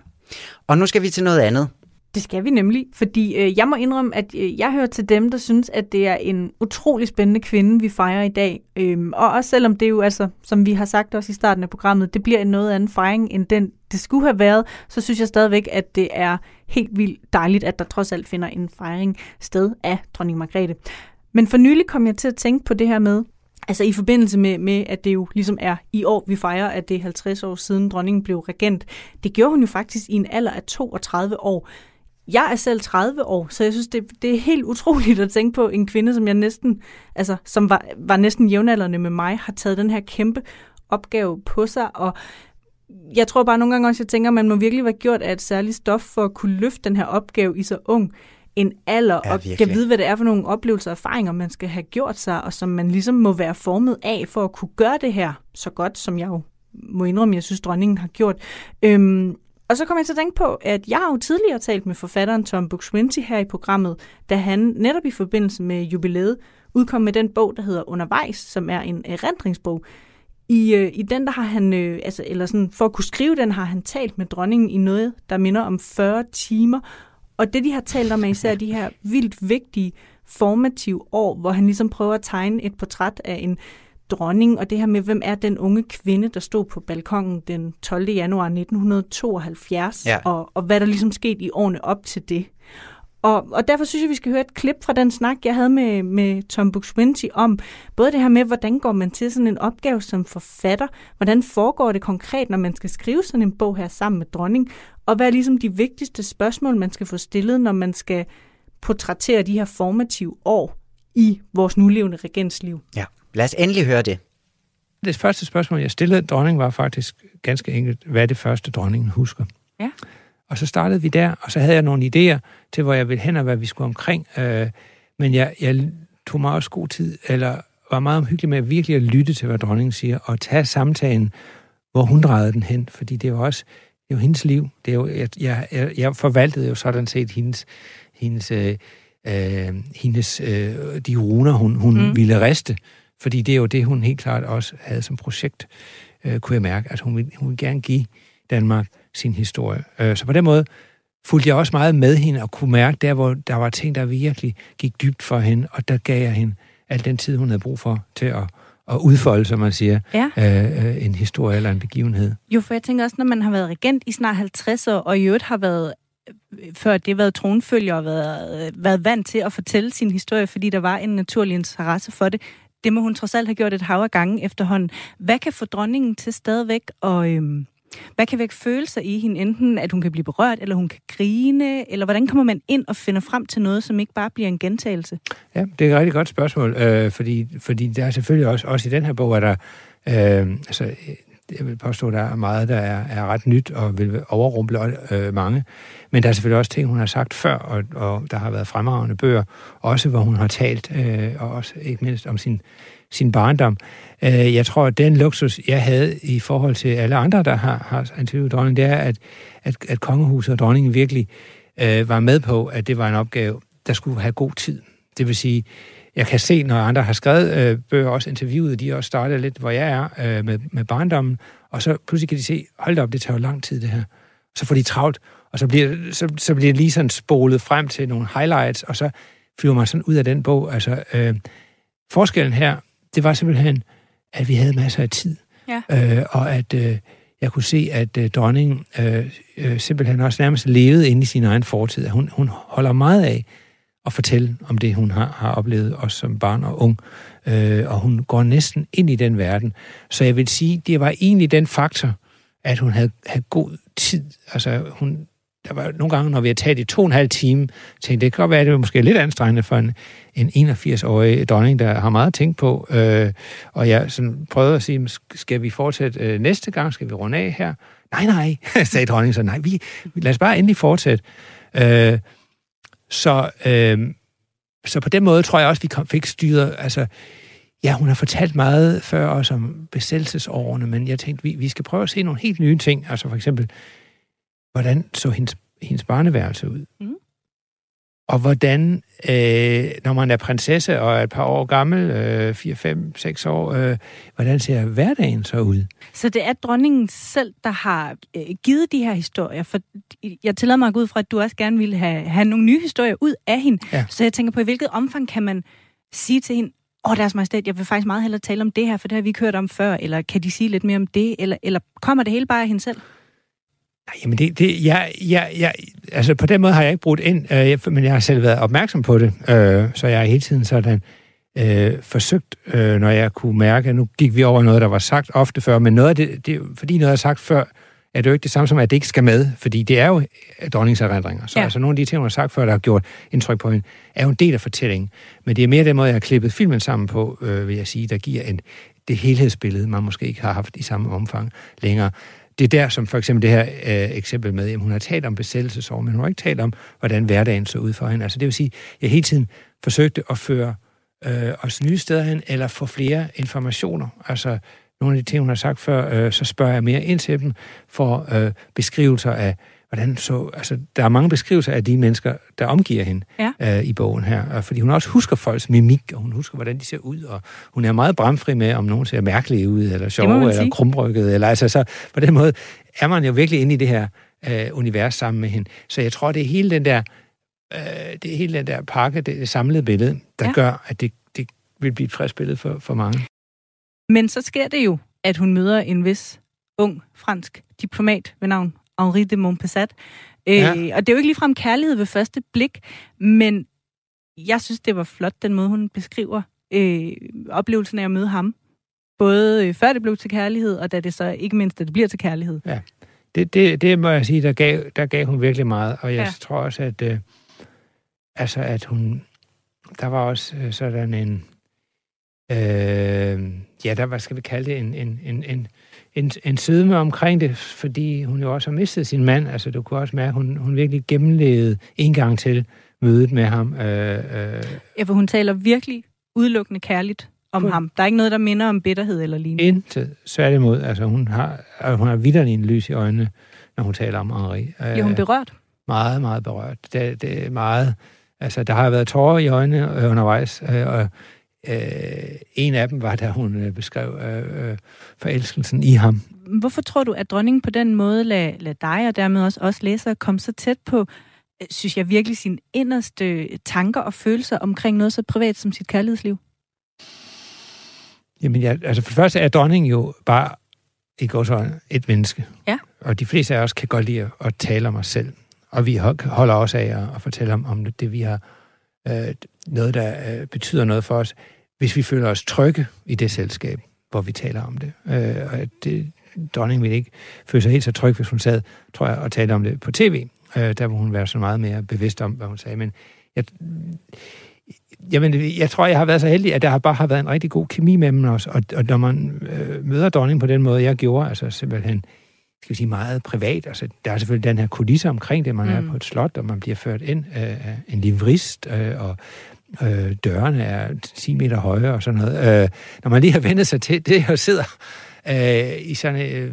Og nu skal vi til noget andet. Det skal vi nemlig, fordi øh, jeg må indrømme, at øh, jeg hører til dem, der synes, at det er en utrolig spændende kvinde, vi fejrer i dag. Øhm, og også selvom det jo, altså, som vi har sagt også i starten af programmet, det bliver en noget anden fejring, end den det skulle have været, så synes jeg stadigvæk, at det er helt vildt dejligt, at der trods alt finder en fejring sted af dronning Margrethe. Men for nylig kom jeg til at tænke på det her med, altså i forbindelse med, med, at det jo ligesom er i år, vi fejrer, at det er 50 år siden dronningen blev regent. Det gjorde hun jo faktisk i en alder af 32 år. Jeg er selv 30 år, så jeg synes, det, det er helt utroligt at tænke på en kvinde, som jeg næsten, altså, som var, var næsten jævnaldrende med mig, har taget den her kæmpe opgave på sig, og jeg tror bare nogle gange også, jeg tænker, at man må virkelig være gjort af et særligt stof for at kunne løfte den her opgave i så ung en alder, Ja, og virkelig. kan vide, hvad det er for nogle oplevelser og erfaringer, man skal have gjort sig, og som man ligesom må være formet af for at kunne gøre det her så godt, som jeg jo må indrømme, jeg synes, dronningen har gjort. Øhm, og så kom jeg til at tænke på, at jeg har jo tidligere talt med forfatteren Tom Buk-Swienty her i programmet, da han netop i forbindelse med jubilæet udkom med den bog, der hedder Undervejs, som er en erindringsbog. I, øh, I den, der har han, øh, altså, eller sådan, for at kunne skrive den, har han talt med dronningen i noget, der minder om 40 timer. Og det, de har talt om, er især de her vildt vigtige, formative år, hvor han ligesom prøver at tegne et portræt af en dronning, og det her med, hvem er den unge kvinde, der stod på balkongen den 12. januar 1972, Ja. og, og hvad der ligesom skete i årene op til det. Og, og derfor synes jeg, vi skal høre et klip fra den snak, jeg havde med, med Tom Buk-Swienty om både det her med, hvordan går man til sådan en opgave som forfatter, hvordan foregår det konkret, når man skal skrive sådan en bog her sammen med dronning, og hvad er ligesom de vigtigste spørgsmål, man skal få stillet, når man skal portrættere de her formative år i vores nulevende regentsliv. Ja, lad os endelig høre det. Det første spørgsmål, jeg stillede dronningen, var faktisk ganske enkelt, hvad er det første, dronningen husker? Ja. Og så startede vi der, og så havde jeg nogle idéer til, hvor jeg ville hen og hvad vi skulle omkring. Øh, men jeg, jeg tog meget også god tid, eller var meget omhyggelig med virkelig at lytte til, hvad dronningen siger, og tage samtalen, hvor hun drejede den hen, fordi det er jo også det er jo hendes liv. Det er jo, jeg, jeg, jeg- forvaltede jo sådan set hendes, hendes, øh, øh, hendes øh, de runer, hun, hun Mm. mm. ville riste, fordi det er jo det, hun helt klart også havde som projekt, øh, kunne jeg mærke, at hun ville, hun ville gerne give Danmark sin historie. Øh, så på den måde fulgte jeg også meget med hende og kunne mærke der, hvor der var ting, der virkelig gik dybt for hende, og der gav jeg hende al den tid, hun havde brug for til at, at udfolde, som man siger, Ja. øh, øh, en historie eller en begivenhed. Jo, for jeg tænker også, når man har været regent i snart 50 år, og i øvrigt har været øh, før det været tronfølger og været, øh, været vant til at fortælle sin historie, fordi der var en naturlig interesse for det. Det må hun trods alt have gjort et hav af gange efterhånden. Hvad kan få dronningen til stadigvæk, og øhm, hvad kan vække følelser i hende? Enten at hun kan blive berørt, eller hun kan grine, eller hvordan kommer man ind og finder frem til noget, som ikke bare bliver en gentagelse? Ja, det er et rigtig godt spørgsmål, øh, fordi, fordi der er selvfølgelig også, også i den her bog, er der, øh, altså, jeg vil påstå, at der er meget, der er, er ret nyt og vil overrumple øh, mange. Men der er selvfølgelig også ting, hun har sagt før, og, og der har været fremragende bøger, også hvor hun har talt, øh, og også ikke mindst om sin, sin barndom. Øh, jeg tror, at den luksus, jeg havde i forhold til alle andre, der har, har interviewet dronningen, det er, at, at, at kongehuset og dronningen virkelig øh, var med på, at det var en opgave, der skulle have god tid. Det vil sige, jeg kan se, når andre har skrevet øh, bøger, også interviewet, de også startet lidt, hvor jeg er øh, med, med barndommen, og så pludselig kan de se, hold da op, det tager jo lang tid det her. Så får de travlt, og så bliver, så, så bliver det lige sådan spolet frem til nogle highlights, og så flyver man sådan ud af den bog. Altså, øh, forskellen her, det var simpelthen, at vi havde masser af tid, Ja. øh, og at øh, jeg kunne se, at øh, dronningen øh, øh, simpelthen også nærmest levede inde i sin egen fortid. Hun, hun holder meget af at fortælle om det, hun har, har oplevet, også som barn og ung. Øh, og hun går næsten ind i den verden. Så jeg vil sige, det var egentlig den faktor, at hun havde, havde god tid. Altså, hun, der var nogle gange, når vi har taget i to og en halv time, tænkte det kan godt være, at det var måske lidt anstrengende for en, en 81-årig dronning, der har meget at tænke på. Øh, og jeg sådan prøvede at sige, skal vi fortsætte øh, næste gang? Skal vi runde af her? Nej, nej, sagde dronningen så. Nej, vi, lad os bare endelig fortsætte. Øh, så, øh, så på den måde tror jeg også, vi kom, fik styret, altså, ja, hun har fortalt meget før også om besættelsesårene, men jeg tænkte, vi, vi skal prøve at se nogle helt nye ting. Altså for eksempel, hvordan så hendes, hendes barneværelse ud? Mm. Og hvordan, øh, når man er prinsesse og er et par år gammel, øh, 4, 5, 6 år, øh, hvordan ser hverdagen så ud? Så det er dronningen selv, der har øh, givet de her historier, for jeg tillader mig at gå ud fra, at du også gerne ville have, have nogle nye historier ud af hende. Ja. Så jeg tænker på, i hvilket omfang kan man sige til hende, åh, oh, deres majestæt, jeg vil faktisk meget hellere tale om det her, for det har vi ikke hørt om før, eller kan de sige lidt mere om det, eller, eller kommer det hele bare af hende selv? Jamen, det, det, jeg, jeg, jeg, altså på den måde har jeg ikke brugt ind, øh, men jeg har selv været opmærksom på det, øh, så jeg har hele tiden sådan øh, forsøgt, øh, når jeg kunne mærke, at nu gik vi over noget, der var sagt ofte før, men noget af det, det fordi noget er sagt før, er det jo ikke det samme som, at det ikke skal med, fordi det er jo dronningserindringer. Så ja. altså nogle af de ting, hun har sagt før, der har gjort indtryk på hende, er jo en del af fortællingen. Men det er mere den måde, jeg har klippet filmen sammen på, øh, vil jeg sige, der giver en, det helhedsbillede, man måske ikke har haft i samme omfang længere det er der, som for eksempel det her øh, eksempel med, at hun har talt om besættelsesår, men hun har ikke talt om, hvordan hverdagen så ud for hende. Altså det vil sige, at jeg hele tiden forsøgte at føre øh, os nye steder hen, eller få flere informationer. Altså nogle af de ting, hun har sagt før, øh, så spørger jeg mere ind til dem, for øh, beskrivelser af, hvordan så, altså, der er mange beskrivelser af de mennesker, der omgiver hende ja. øh, i bogen her. Fordi hun også husker folks mimik, og hun husker, hvordan de ser ud, og hun er meget bramfri med, om nogen ser mærkelige ud, eller sjove, eller krumrykket, eller altså så på den måde er man jo virkelig inde i det her øh, univers sammen med hende. Så jeg tror, det er hele den der, øh, det er hele den der pakke, det, det samlede billede, der ja. gør, at det, det vil blive et frisk billede for, for mange. Men så sker det jo, at hun møder en vis ung fransk diplomat ved navn Henri de Montpessat. Øh, ja. Og det er jo ikke ligefrem kærlighed ved første blik, men jeg synes, det var flot, den måde, hun beskriver øh, oplevelsen af at møde ham. Både øh, før det blev til kærlighed, og da det så ikke mindst, da det bliver til kærlighed. Ja, det, det, det må jeg sige, der gav, der gav hun virkelig meget. Og jeg ja. tror også, at, øh, altså, at hun... Der var også øh, sådan en... Øh, ja, der, hvad skal vi kalde det? En, en, en, en en, en sødme omkring det, fordi hun jo også har mistet sin mand. Altså, du kunne også mærke, at hun, hun virkelig gennemlevede en gang til mødet med ham. Øh, øh. Ja, for hun taler virkelig udelukkende kærligt om hun, ham. Der er ikke noget, der minder om bitterhed eller lignende. Intet. Tværtimod. Altså, hun har, hun har vidderlig en lys i øjnene, når hun taler om Henri. Øh, Bliver hun berørt? Meget, meget berørt. Det, det er meget... Altså, der har været tårer i øjnene øh, undervejs, øh, og Øh, en af dem var, da hun øh, beskrev øh, øh, forelskelsen i ham. Hvorfor tror du, at dronningen på den måde lader lad dig og dermed også os læsere komme så tæt på, øh, synes jeg virkelig, sine inderste tanker og følelser omkring noget så privat som sit kærlighedsliv? Jamen, ja, altså for det første er dronningen jo bare i går så et menneske. Ja. Og de fleste af os kan godt lide at tale om os selv. Og vi holder også af at fortælle om, om det, vi har øh, noget, der øh, betyder noget for os, hvis vi føler os trygge i det selskab, hvor vi taler om det. Øh, og det, dronningen ville ikke føle sig helt så tryg, hvis hun sad, tror jeg, og talte om det på tv. Øh, der ville hun være så meget mere bevidst om, hvad hun sagde. Men jeg, jamen, jeg tror, jeg har været så heldig, at der bare har været en rigtig god kemi mellem os. Og, og når man øh, møder dronningen på den måde, jeg gjorde, altså simpelthen øh, skal vi sige, meget privat. Altså, der er selvfølgelig den her kulisse omkring det. Man mm. er på et slot, og man bliver ført ind af en livrist, øh, og øh, dørene er 10 meter høje og sådan noget. Øh, når man lige har vendt sig til det, og sidder øh, i sådan, øh,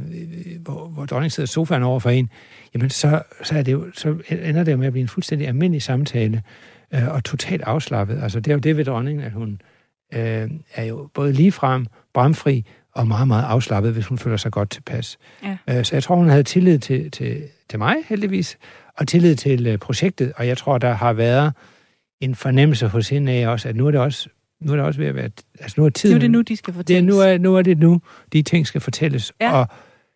hvor, hvor dronningen sidder sofaen over for en, jamen så, så, er det jo, så ender det jo med at blive en fuldstændig almindelig samtale, øh, og totalt afslappet. Altså, det er jo det ved dronningen, at hun øh, er jo både ligefrem, bramfri, og meget, meget afslappet, hvis hun føler sig godt tilpas. Ja. Øh, så jeg tror, hun havde tillid til, til, til mig, heldigvis, og tillid til øh, projektet, og jeg tror, der har været en fornemmelse hos hende af også, at nu er det også nu er det også ved at være... Altså nu er tiden... Nu er det nu, de skal fortælles. Det, nu, er, nu er det nu, de ting skal fortælles, ja. og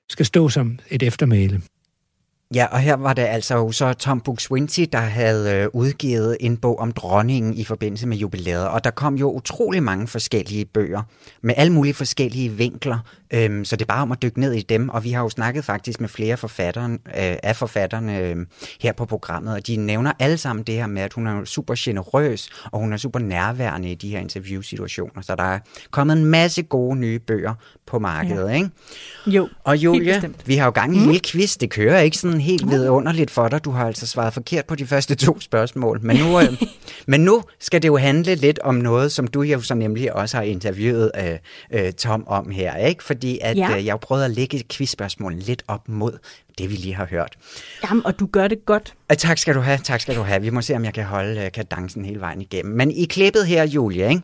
skal stå som et eftermæle. Ja, og her var det altså jo så Tom Buk-Swienty, der havde øh, udgivet en bog om dronningen i forbindelse med jubilæet, og der kom jo utrolig mange forskellige bøger med alle mulige forskellige vinkler. Øhm, så det er bare om at dykke ned i dem, og vi har jo snakket faktisk med flere forfatteren, øh, af forfatterne øh, her på programmet, og de nævner alle sammen det her med, at hun er super generøs, og hun er super nærværende i de her interviewsituationer. Så der er kommet en masse gode nye bøger på markedet, ja. ikke? Jo, Og Julie, vi har jo gang i en lille quiz. Det kører ikke sådan helt vidunderligt for dig. Du har altså svaret forkert på de første to spørgsmål. Men nu, øh, men nu skal det jo handle lidt om noget, som du jo så nemlig også har interviewet øh, øh, Tom om her, ikke? Fordi at Ja. øh, jeg prøvet at lægge quizspørgsmål lidt op mod det, vi lige har hørt. Jamen, og du gør det godt. Øh, tak skal du have, tak skal du have. Vi må se, om jeg kan holde øh, kadencen hele vejen igennem. Men i klippet her, Julia, ikke?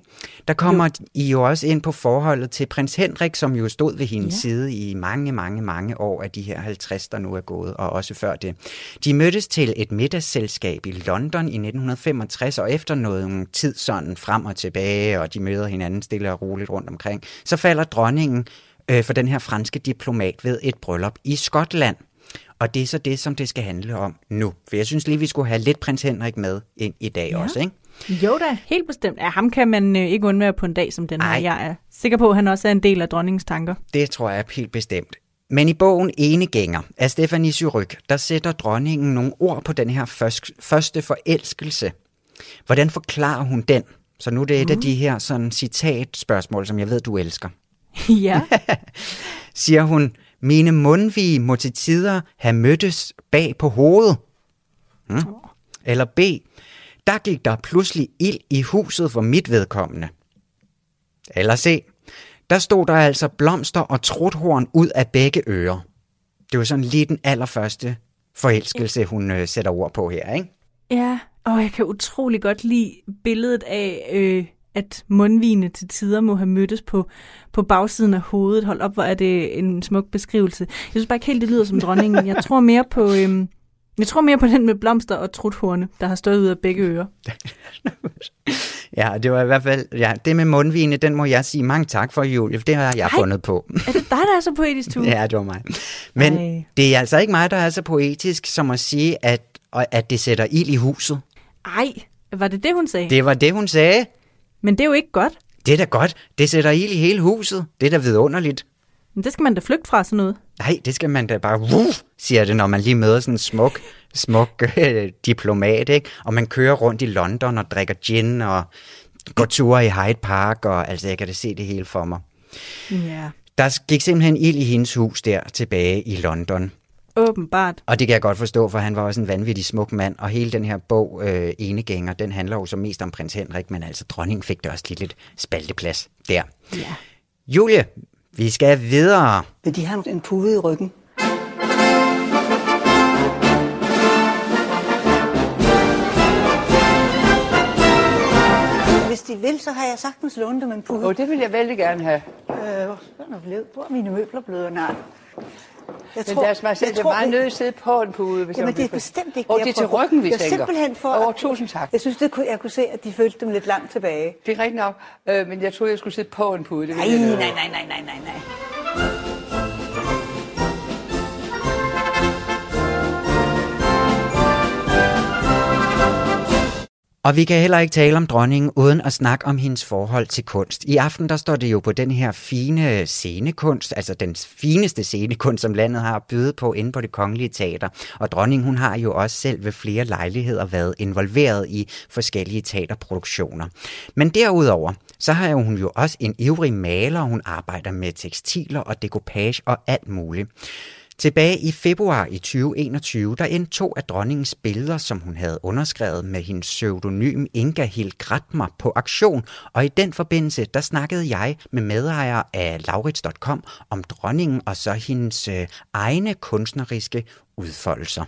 der kommer jo. I jo også ind på forholdet til prins Henrik, som jo stod ved hendes ja. side i mange, mange, mange år af de her 50, der nu er gået, og også før det. De mødtes til et middagsselskab i London i 1965, og efter noget tid sådan frem og tilbage, og de møder hinanden stille og roligt rundt omkring, så falder dronningen øh, for den her franske diplomat ved et bryllup i Skotland. Og det er så det, som det skal handle om nu. For jeg synes lige, vi skulle have lidt prins Henrik med ind i dag ja. også, ikke? Jo da, helt bestemt. Ja, ham kan man øh, ikke undvære på en dag som den her. Ej. Jeg er sikker på, at han også er en del af dronningens tanker. Det tror jeg er helt bestemt. Men i bogen Enegænger af Stefanie Syryk, der sætter dronningen nogle ord på den her først, første forelskelse. Hvordan forklarer hun den? Så nu er det et af de her sådan citatspørgsmål, som jeg ved, du elsker. ja, Siger hun, mine mundvige må til tider have mødtes bag på hovedet. Hmm? Eller B, der gik der pludselig ild i huset for mit vedkommende. Eller C, der stod der altså blomster og truthorn ud af begge ører. Det var sådan lige den allerførste forelskelse, hun øh, sætter ord på her, ikke? ja. Og jeg kan utrolig godt lide billedet af, øh, at mundvigene til tider må have mødtes på, på bagsiden af hovedet. Hold op, hvor er det en smuk beskrivelse. Jeg synes bare ikke helt, det lyder som dronningen. Jeg tror mere på... Øh, jeg tror mere på den med blomster og truthorne, der har stået ud af begge ører. Ja, det var i hvert fald, ja, det med mundvigene, den må jeg sige mange tak for, Julie, for det har jeg Ej. fundet på. Er det dig, der er så poetisk, Tue? Ja, det var mig. Men Ej. det er altså ikke mig, der er så poetisk, som at sige, at, at det sætter ild i huset. Ej, var det det, hun sagde? Det var det, hun sagde. Men det er jo ikke godt. Det er da godt. Det sætter ild i hele huset. Det er da vidunderligt. Men det skal man da flygte fra sådan noget. Nej, det skal man da bare, Wuff, siger det, når man lige møder sådan en smuk, smuk øh, diplomat, ikke? Og man kører rundt i London og drikker gin og går ture i Hyde Park, og altså, jeg kan da se det hele for mig. Ja. Der gik simpelthen ild i hendes hus der tilbage i London. Åbenbart. Og det kan jeg godt forstå, for han var også en vanvittig smuk mand, og hele den her bog, øh, Enegænger, den handler jo så mest om prins Henrik, men altså dronningen fik det også lige lidt spalteplads der. Ja. Julie, vi skal videre. Vil de have en pude i ryggen? Hvis de vil, så har jeg sagtens lånt dem en pude. Og det vil jeg vældig gerne have. Øh, er hvor er mine møbler blevet? Nej. Jeg Men lad os bare er meget nødt sidde på en pude. Hvis Jamen, det er bestemt ikke Og det er til ryggen, vi er tænker. simpelthen for... Åh, tusind tak. Jeg synes, det kunne, jeg kunne se, at de følte dem lidt langt tilbage. Det er rigtigt nok, øh, men jeg troede, jeg skulle sidde på en pude. Det Nej, nej, nej, nej, nej, nej, nej. Og vi kan heller ikke tale om dronningen uden at snakke om hendes forhold til kunst. I aften der står det jo på den her fine scenekunst, altså den fineste scenekunst, som landet har byde på inde på det kongelige teater. Og dronningen hun har jo også selv ved flere lejligheder været involveret i forskellige teaterproduktioner. Men derudover, så har hun jo også en ivrig maler, hun arbejder med tekstiler og dekopage og alt muligt. Tilbage i februar i 2021, der endte to af dronningens billeder, som hun havde underskrevet med hendes pseudonym Inga Hild Gratmer på aktion, og i den forbindelse, der snakkede jeg med medejer af Laurits.com om dronningen og så hendes øh, egne kunstneriske udfoldelser.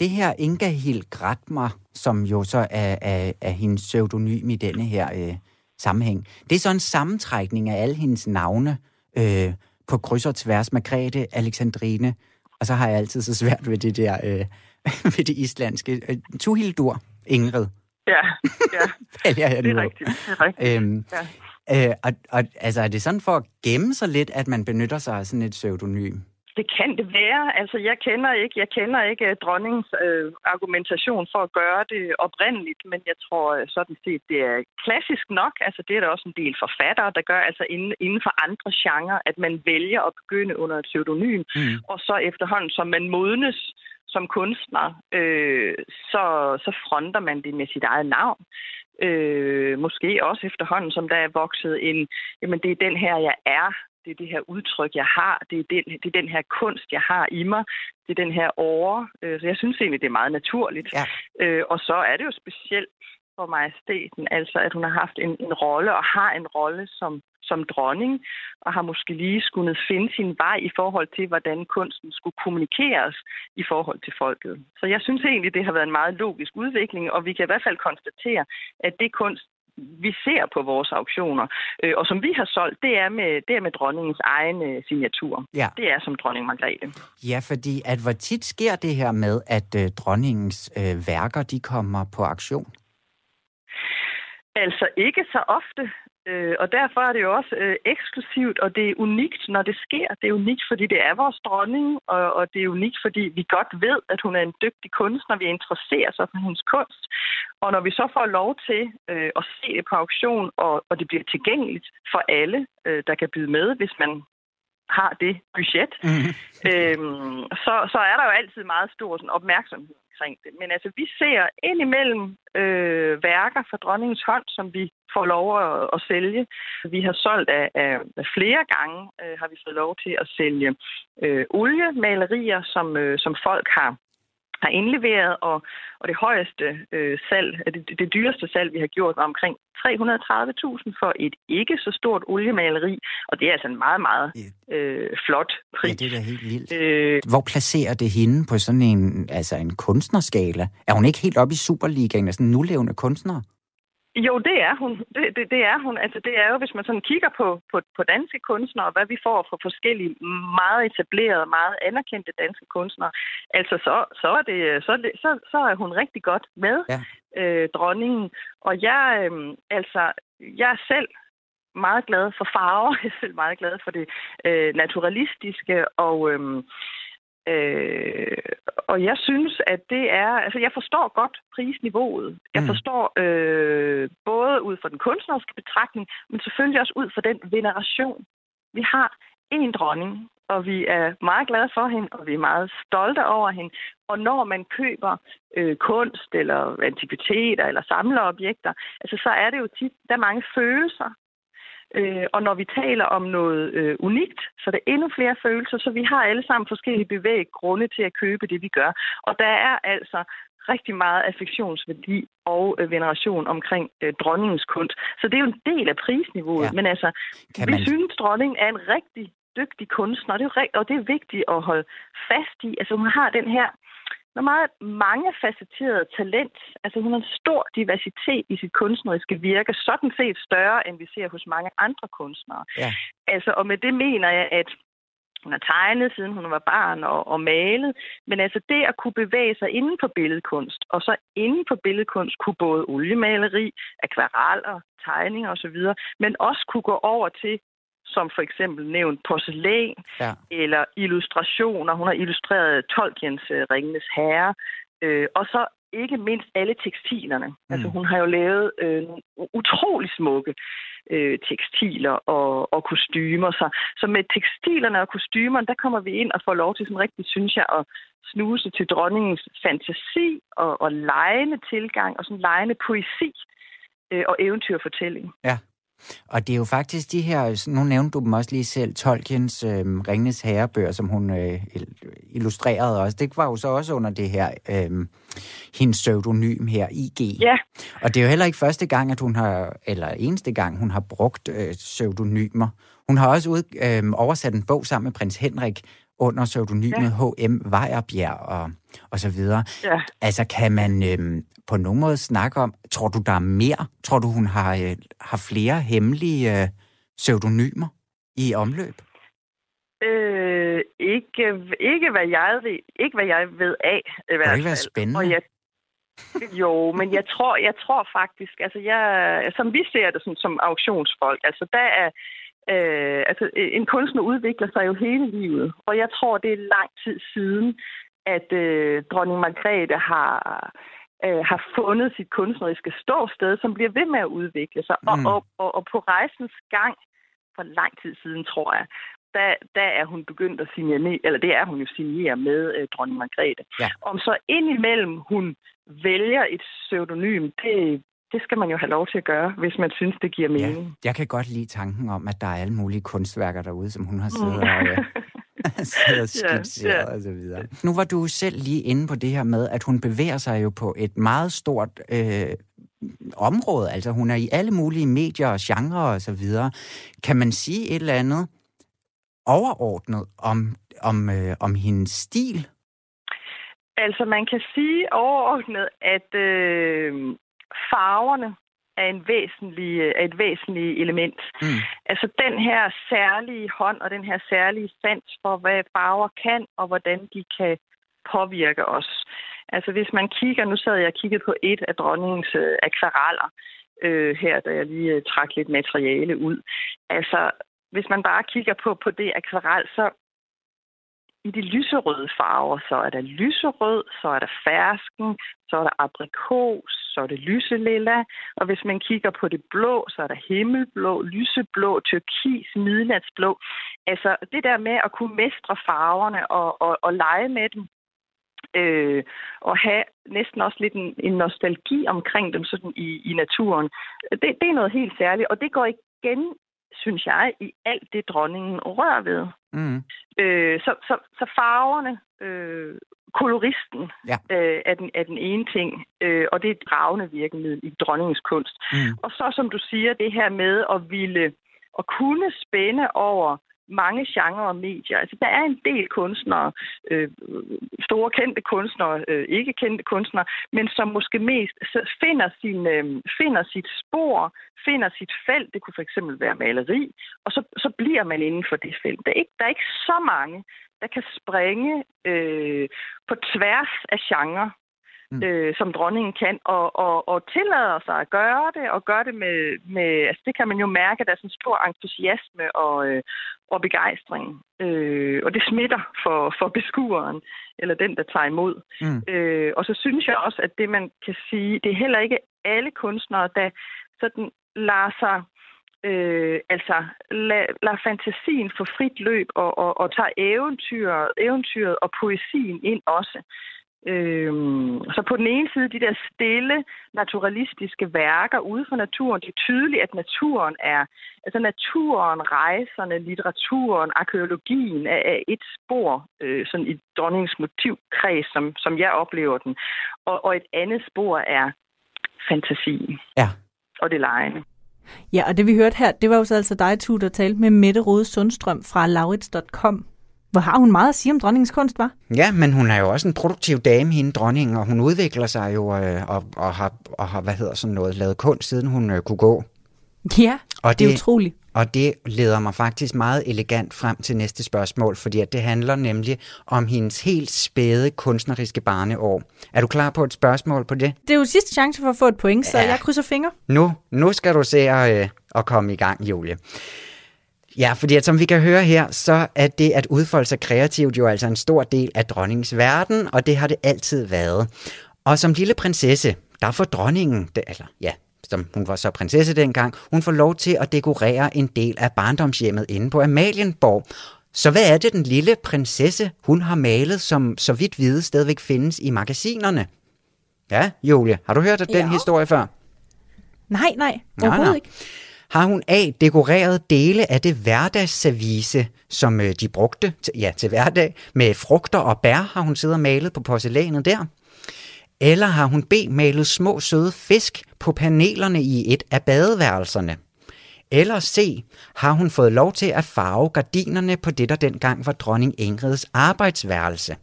Det her Inga Hild Gratmer, som jo så er, er, er hendes pseudonym i denne her øh, sammenhæng, det er så en sammentrækning af alle hendes navne, øh, på kryds og tværs, Margrethe, Alexandrine, og så har jeg altid så svært ved det der, øh, ved det islandske. Øh, Tuhildur, Ingrid, Ja, ja, jeg det nu. er rigtigt. Det er rigtigt. Øhm, Ja. øh, og, og, altså, er det sådan for at gemme sig lidt, at man benytter sig af sådan et pseudonym? Det kan det være. Altså, jeg kender ikke, jeg kender ikke uh, dronningens uh, argumentation for at gøre det oprindeligt, men jeg tror uh, sådan set, det er klassisk nok. Altså, det er der også en del forfattere, der gør, altså inden, inden for andre genrer, at man vælger at begynde under et pseudonym, mm. og så efterhånden, som man modnes som kunstner, øh, så, så fronter man det med sit eget navn. Øh, måske også efterhånden, som der er vokset en, jamen det er den her, jeg er, det er det her udtryk, jeg har, det er den, det er den her kunst, jeg har i mig, det er den her åre. Øh, så jeg synes egentlig, det er meget naturligt. Ja. Øh, og så er det jo specielt for majestæten, altså at hun har haft en, en rolle og har en rolle som, som dronning, og har måske lige skulle finde sin vej i forhold til, hvordan kunsten skulle kommunikeres i forhold til folket. Så jeg synes egentlig, det har været en meget logisk udvikling, og vi kan i hvert fald konstatere, at det kunst, vi ser på vores auktioner, øh, og som vi har solgt, det er med, det er med dronningens egen øh, signatur. Ja. Det er som dronning Margrethe. Ja, fordi at hvor tit sker det her med, at øh, dronningens øh, værker de kommer på auktion? Altså ikke så ofte. Øh, og derfor er det jo også øh, eksklusivt, og det er unikt, når det sker. Det er unikt, fordi det er vores dronning, og, og det er unikt, fordi vi godt ved, at hun er en dygtig kunstner. Vi interesserer sig for hendes kunst. Og når vi så får lov til øh, at se det på auktion, og, og det bliver tilgængeligt for alle, øh, der kan byde med, hvis man har det budget, mm. øhm, så, så er der jo altid meget stor sådan, opmærksomhed omkring det. Men altså, vi ser ind imellem øh, værker fra dronningens hånd, som vi får lov at, at sælge. Vi har solgt af, af, af flere gange, øh, har vi fået lov til at sælge øh, oliemalerier, som, øh, som folk har har indleveret, og, og det højeste øh, salg, det, det dyreste salg, vi har gjort, var omkring 330.000 for et ikke så stort oliemaleri, og det er altså en meget, meget øh, flot pris. Ja, det er da helt vildt. Øh, Hvor placerer det hende på sådan en, altså en kunstnerskala? Er hun ikke helt oppe i Superligaen af sådan nulevende kunstnere? Jo, det er hun. Det, det, det er hun. Altså, det er jo, hvis man sådan kigger på, på, på danske kunstnere, og hvad vi får fra forskellige meget etablerede, meget anerkendte danske kunstnere, altså, så, så, er, det, så, er det, så, så er hun rigtig godt med, ja. øh, dronningen. Og jeg, øh, altså, jeg er selv meget glad for farver. Jeg er selv meget glad for det øh, naturalistiske, og... Øh, Øh, og jeg synes, at det er... Altså, jeg forstår godt prisniveauet. Jeg mm. forstår øh, både ud fra den kunstneriske betragtning, men selvfølgelig også ud fra den veneration. Vi har en dronning, og vi er meget glade for hende, og vi er meget stolte over hende. Og når man køber øh, kunst eller antikviteter eller samlerobjekter, altså, så er det jo tit, der er mange følelser Øh, og når vi taler om noget øh, unikt, så er der endnu flere følelser, så vi har alle sammen forskellige bevæggrunde til at købe det, vi gør. Og der er altså rigtig meget affektionsværdi og øh, veneration omkring øh, dronningens kunst. Så det er jo en del af prisniveauet. Ja. Men altså, kan vi man... synes, dronningen er en rigtig dygtig kunstner, og det, er, og det er vigtigt at holde fast i. Altså, hun har den her så meget mangefacetteret talent. Altså hun har en stor diversitet i sit kunstneriske virke, sådan set større, end vi ser hos mange andre kunstnere. Ja. Altså, og med det mener jeg, at hun har tegnet, siden hun var barn og, og malet. Men altså det at kunne bevæge sig inden for billedkunst, og så inden for billedkunst kunne både oliemaleri, akvareller, tegninger osv., men også kunne gå over til som for eksempel nævnt porcelæn ja. eller illustrationer. Hun har illustreret Tolkiens uh, Ringenes Herre. Øh, og så ikke mindst alle tekstilerne. Mm. Altså hun har jo lavet øh, nogle utrolig smukke øh, tekstiler og, og kostymer. Så, så med tekstilerne og kostymerne, der kommer vi ind og får lov til sådan rigtig, synes jeg, at snuse til dronningens fantasi og, og lejende tilgang og sådan lejende poesi øh, og eventyrfortælling. Ja. Og det er jo faktisk de her, nu nævnte du dem også lige selv, Tolkiens øh, Ringnes Herrebøger, som hun øh, illustrerede også. Det var jo så også under det her, øh, hendes pseudonym her, IG. Ja. Og det er jo heller ikke første gang, at hun har, eller eneste gang, hun har brugt øh, pseudonymer. Hun har også ud, øh, oversat en bog sammen med prins Henrik, under pseudonymet ja. H.M. Vejerbjerg og, og så videre. Ja. Altså, kan man øhm, på nogen måde snakke om, tror du, der er mere? Tror du, hun har, øh, har flere hemmelige øh, pseudonymer i omløb? Øh, ikke, ikke, hvad jeg ved, ikke hvad jeg ved af. I hvert det ikke være spændende? Og jeg, jo, men jeg tror, jeg tror faktisk, altså jeg, som vi ser det som, som auktionsfolk, altså der er, Øh, altså, en kunstner udvikler sig jo hele livet, og jeg tror, det er lang tid siden, at øh, dronning Margrethe har, øh, har fundet sit kunstneriske ståsted, som bliver ved med at udvikle sig. Mm. Og, og, og, og på rejsens gang, for lang tid siden, tror jeg, der, der er hun begyndt at signere, eller det er hun jo signere med øh, dronning Margrethe. Ja. Om så indimellem hun vælger et pseudonym, det, det skal man jo have lov til at gøre, hvis man synes, det giver mening. Ja, jeg kan godt lide tanken om, at der er alle mulige kunstværker derude, som hun har siddet mm. og, og skitseret ja, ja. og så videre. Nu var du selv lige inde på det her med, at hun bevæger sig jo på et meget stort øh, område. Altså hun er i alle mulige medier og genrer og så videre. Kan man sige et eller andet overordnet om, om, øh, om hendes stil? Altså man kan sige overordnet, at øh, farverne er, en væsentlig, er et væsentligt element. Mm. Altså den her særlige hånd og den her særlige sans for, hvad farver kan og hvordan de kan påvirke os. Altså hvis man kigger, nu sad jeg og kiggede på et af dronningens øh, akvareller øh, her, da jeg lige øh, trak lidt materiale ud. Altså hvis man bare kigger på, på det akvarel, så i de lyserøde farver, så er der lyserød, så er der fersken, så er der aprikos, så er det lyselilla. Og hvis man kigger på det blå, så er der himmelblå, lyseblå, turkis, midnatsblå. Altså det der med at kunne mestre farverne og, og, og lege med dem, øh, og have næsten også lidt en, en nostalgi omkring dem sådan i, i naturen. Det, det er noget helt særligt, og det går igen synes jeg, i alt det, dronningen rører ved. Mm. Øh, så, så, så farverne, øh, koloristen ja. øh, er, den, er den ene ting, øh, og det er et dragende virkemiddel i dronningens kunst. Mm. Og så, som du siger, det her med at ville at kunne spænde over mange genrer og medier. Altså, der er en del kunstnere, øh, store kendte kunstnere, øh, ikke kendte kunstnere, men som måske mest finder, sin, øh, finder sit spor, finder sit felt. Det kunne for eksempel være maleri, og så, så bliver man inden for det felt. Der er ikke, der er ikke så mange, der kan springe øh, på tværs af genre mm. øh, som dronningen kan, og, og, og tillader sig at gøre det, og gøre det med, med altså det kan man jo mærke, at der er sådan en stor entusiasme og, øh, og begejstring. Øh, og det smitter for, for beskueren, eller den, der tager imod. Mm. Øh, og så synes jeg også, at det, man kan sige, det er heller ikke alle kunstnere, der sådan lader sig øh, altså lad, lad fantasien få frit løb og, og, og tager eventyret, eventyret og poesien ind også. Øhm, så på den ene side, de der stille, naturalistiske værker ude fra naturen, det er tydeligt, at naturen er, altså naturen, rejserne, litteraturen, arkeologien er, er et spor øh, sådan i dronningens motivkreds, som, som jeg oplever den. Og, og et andet spor er fantasien. Ja. Og det lejende. Ja, og det vi hørte her, det var jo så altså dig, Tu, der talte med Mette Rode Sundstrøm fra laurits.com. Hvor har hun meget at sige om dronningens kunst, var? Ja, men hun er jo også en produktiv dame, hende dronningen, og hun udvikler sig jo øh, og, og, har, og har, hvad hedder sådan noget, lavet kunst, siden hun øh, kunne gå. Ja, og det, det er utroligt. Og det leder mig faktisk meget elegant frem til næste spørgsmål, fordi at det handler nemlig om hendes helt spæde kunstneriske barneår. Er du klar på et spørgsmål på det? Det er jo sidste chance for at få et point, så ja. jeg krydser fingre. Nu, nu skal du se at, øh, at komme i gang, Julie. Ja, fordi at, som vi kan høre her, så er det at udfolde sig kreativt jo altså en stor del af dronningens verden, og det har det altid været. Og som lille prinsesse, der får dronningen, det, altså ja, som hun var så prinsesse dengang, hun får lov til at dekorere en del af barndomshjemmet inde på Amalienborg. Så hvad er det, den lille prinsesse, hun har malet, som så vidt vide stadigvæk findes i magasinerne? Ja, Julie, har du hørt den ja. historie før? Nej, nej, overhovedet nej, nej. ikke har hun A. dekoreret dele af det hverdagsservice, som øh, de brugte til, ja, til hverdag, med frugter og bær har hun siddet og malet på porcelænet der. Eller har hun B. malet små søde fisk på panelerne i et af badeværelserne. Eller C. Har hun fået lov til at farve gardinerne på det, der dengang var dronning Ingrids arbejdsværelse.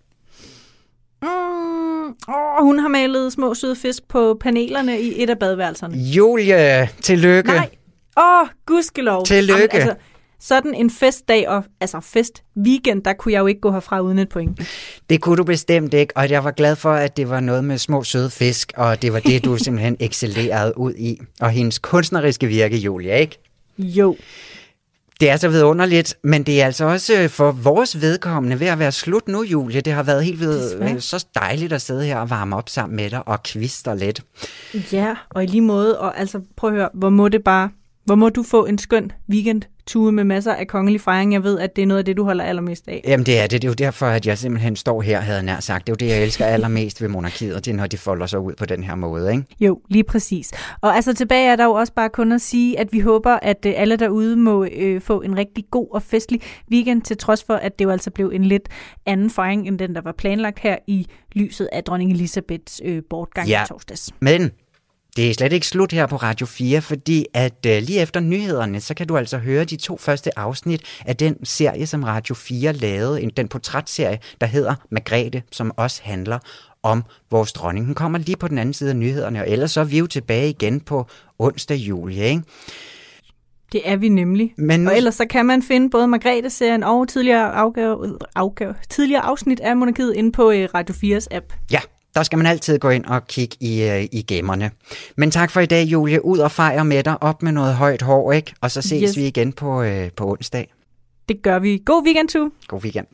Mm, åh, hun har malet små søde fisk på panelerne i et af badeværelserne. Julie, tillykke. Nej, Åh, oh, gudskelov. Tillykke. Jamen, altså, sådan en festdag, og altså fest weekend, der kunne jeg jo ikke gå herfra uden et point. Det kunne du bestemt ikke, og jeg var glad for, at det var noget med små søde fisk, og det var det, du simpelthen excellerede ud i. Og hendes kunstneriske virke, Julia, ikke? Jo. Det er så vidunderligt, men det er altså også øh, for vores vedkommende ved at være slut nu, Julie. Det har været helt ved, øh, så dejligt at sidde her og varme op sammen med dig og kvister lidt. Ja, og i lige måde, og altså prøv at høre, hvor må det bare, hvor må du få en skøn weekend tue med masser af kongelig fejring. Jeg ved, at det er noget af det, du holder allermest af. Jamen det er det. Det er jo derfor, at jeg simpelthen står her, havde nær sagt. Det er jo det, jeg elsker allermest ved monarkiet, det er, når de folder sig ud på den her måde. Ikke? Jo, lige præcis. Og altså tilbage er der jo også bare kun at sige, at vi håber, at øh, alle derude må øh, få en rigtig god og festlig weekend, til trods for, at det jo altså blev en lidt anden fejring, end den, der var planlagt her i lyset af dronning Elisabeths øh, bortgang Ja. i torsdags. Men det er slet ikke slut her på Radio 4, fordi at øh, lige efter nyhederne, så kan du altså høre de to første afsnit af den serie, som Radio 4 lavede, en, den portrætserie, der hedder Margrethe, som også handler om vores dronning. Hun kommer lige på den anden side af nyhederne, og ellers så er vi jo tilbage igen på onsdag juli, ikke? Det er vi nemlig. Men nu- Og ellers så kan man finde både Margrethe-serien og tidligere, afgave, afgave, tidligere afsnit af Monarkiet inde på øh, Radio 4's app. Ja, der skal man altid gå ind og kigge i, øh, i gemmerne. Men tak for i dag, Julie. Ud og fejre med dig, op med noget højt hår, ikke? Og så ses Yes. vi igen på, øh, på onsdag. Det gør vi. God weekend, Tue. God weekend.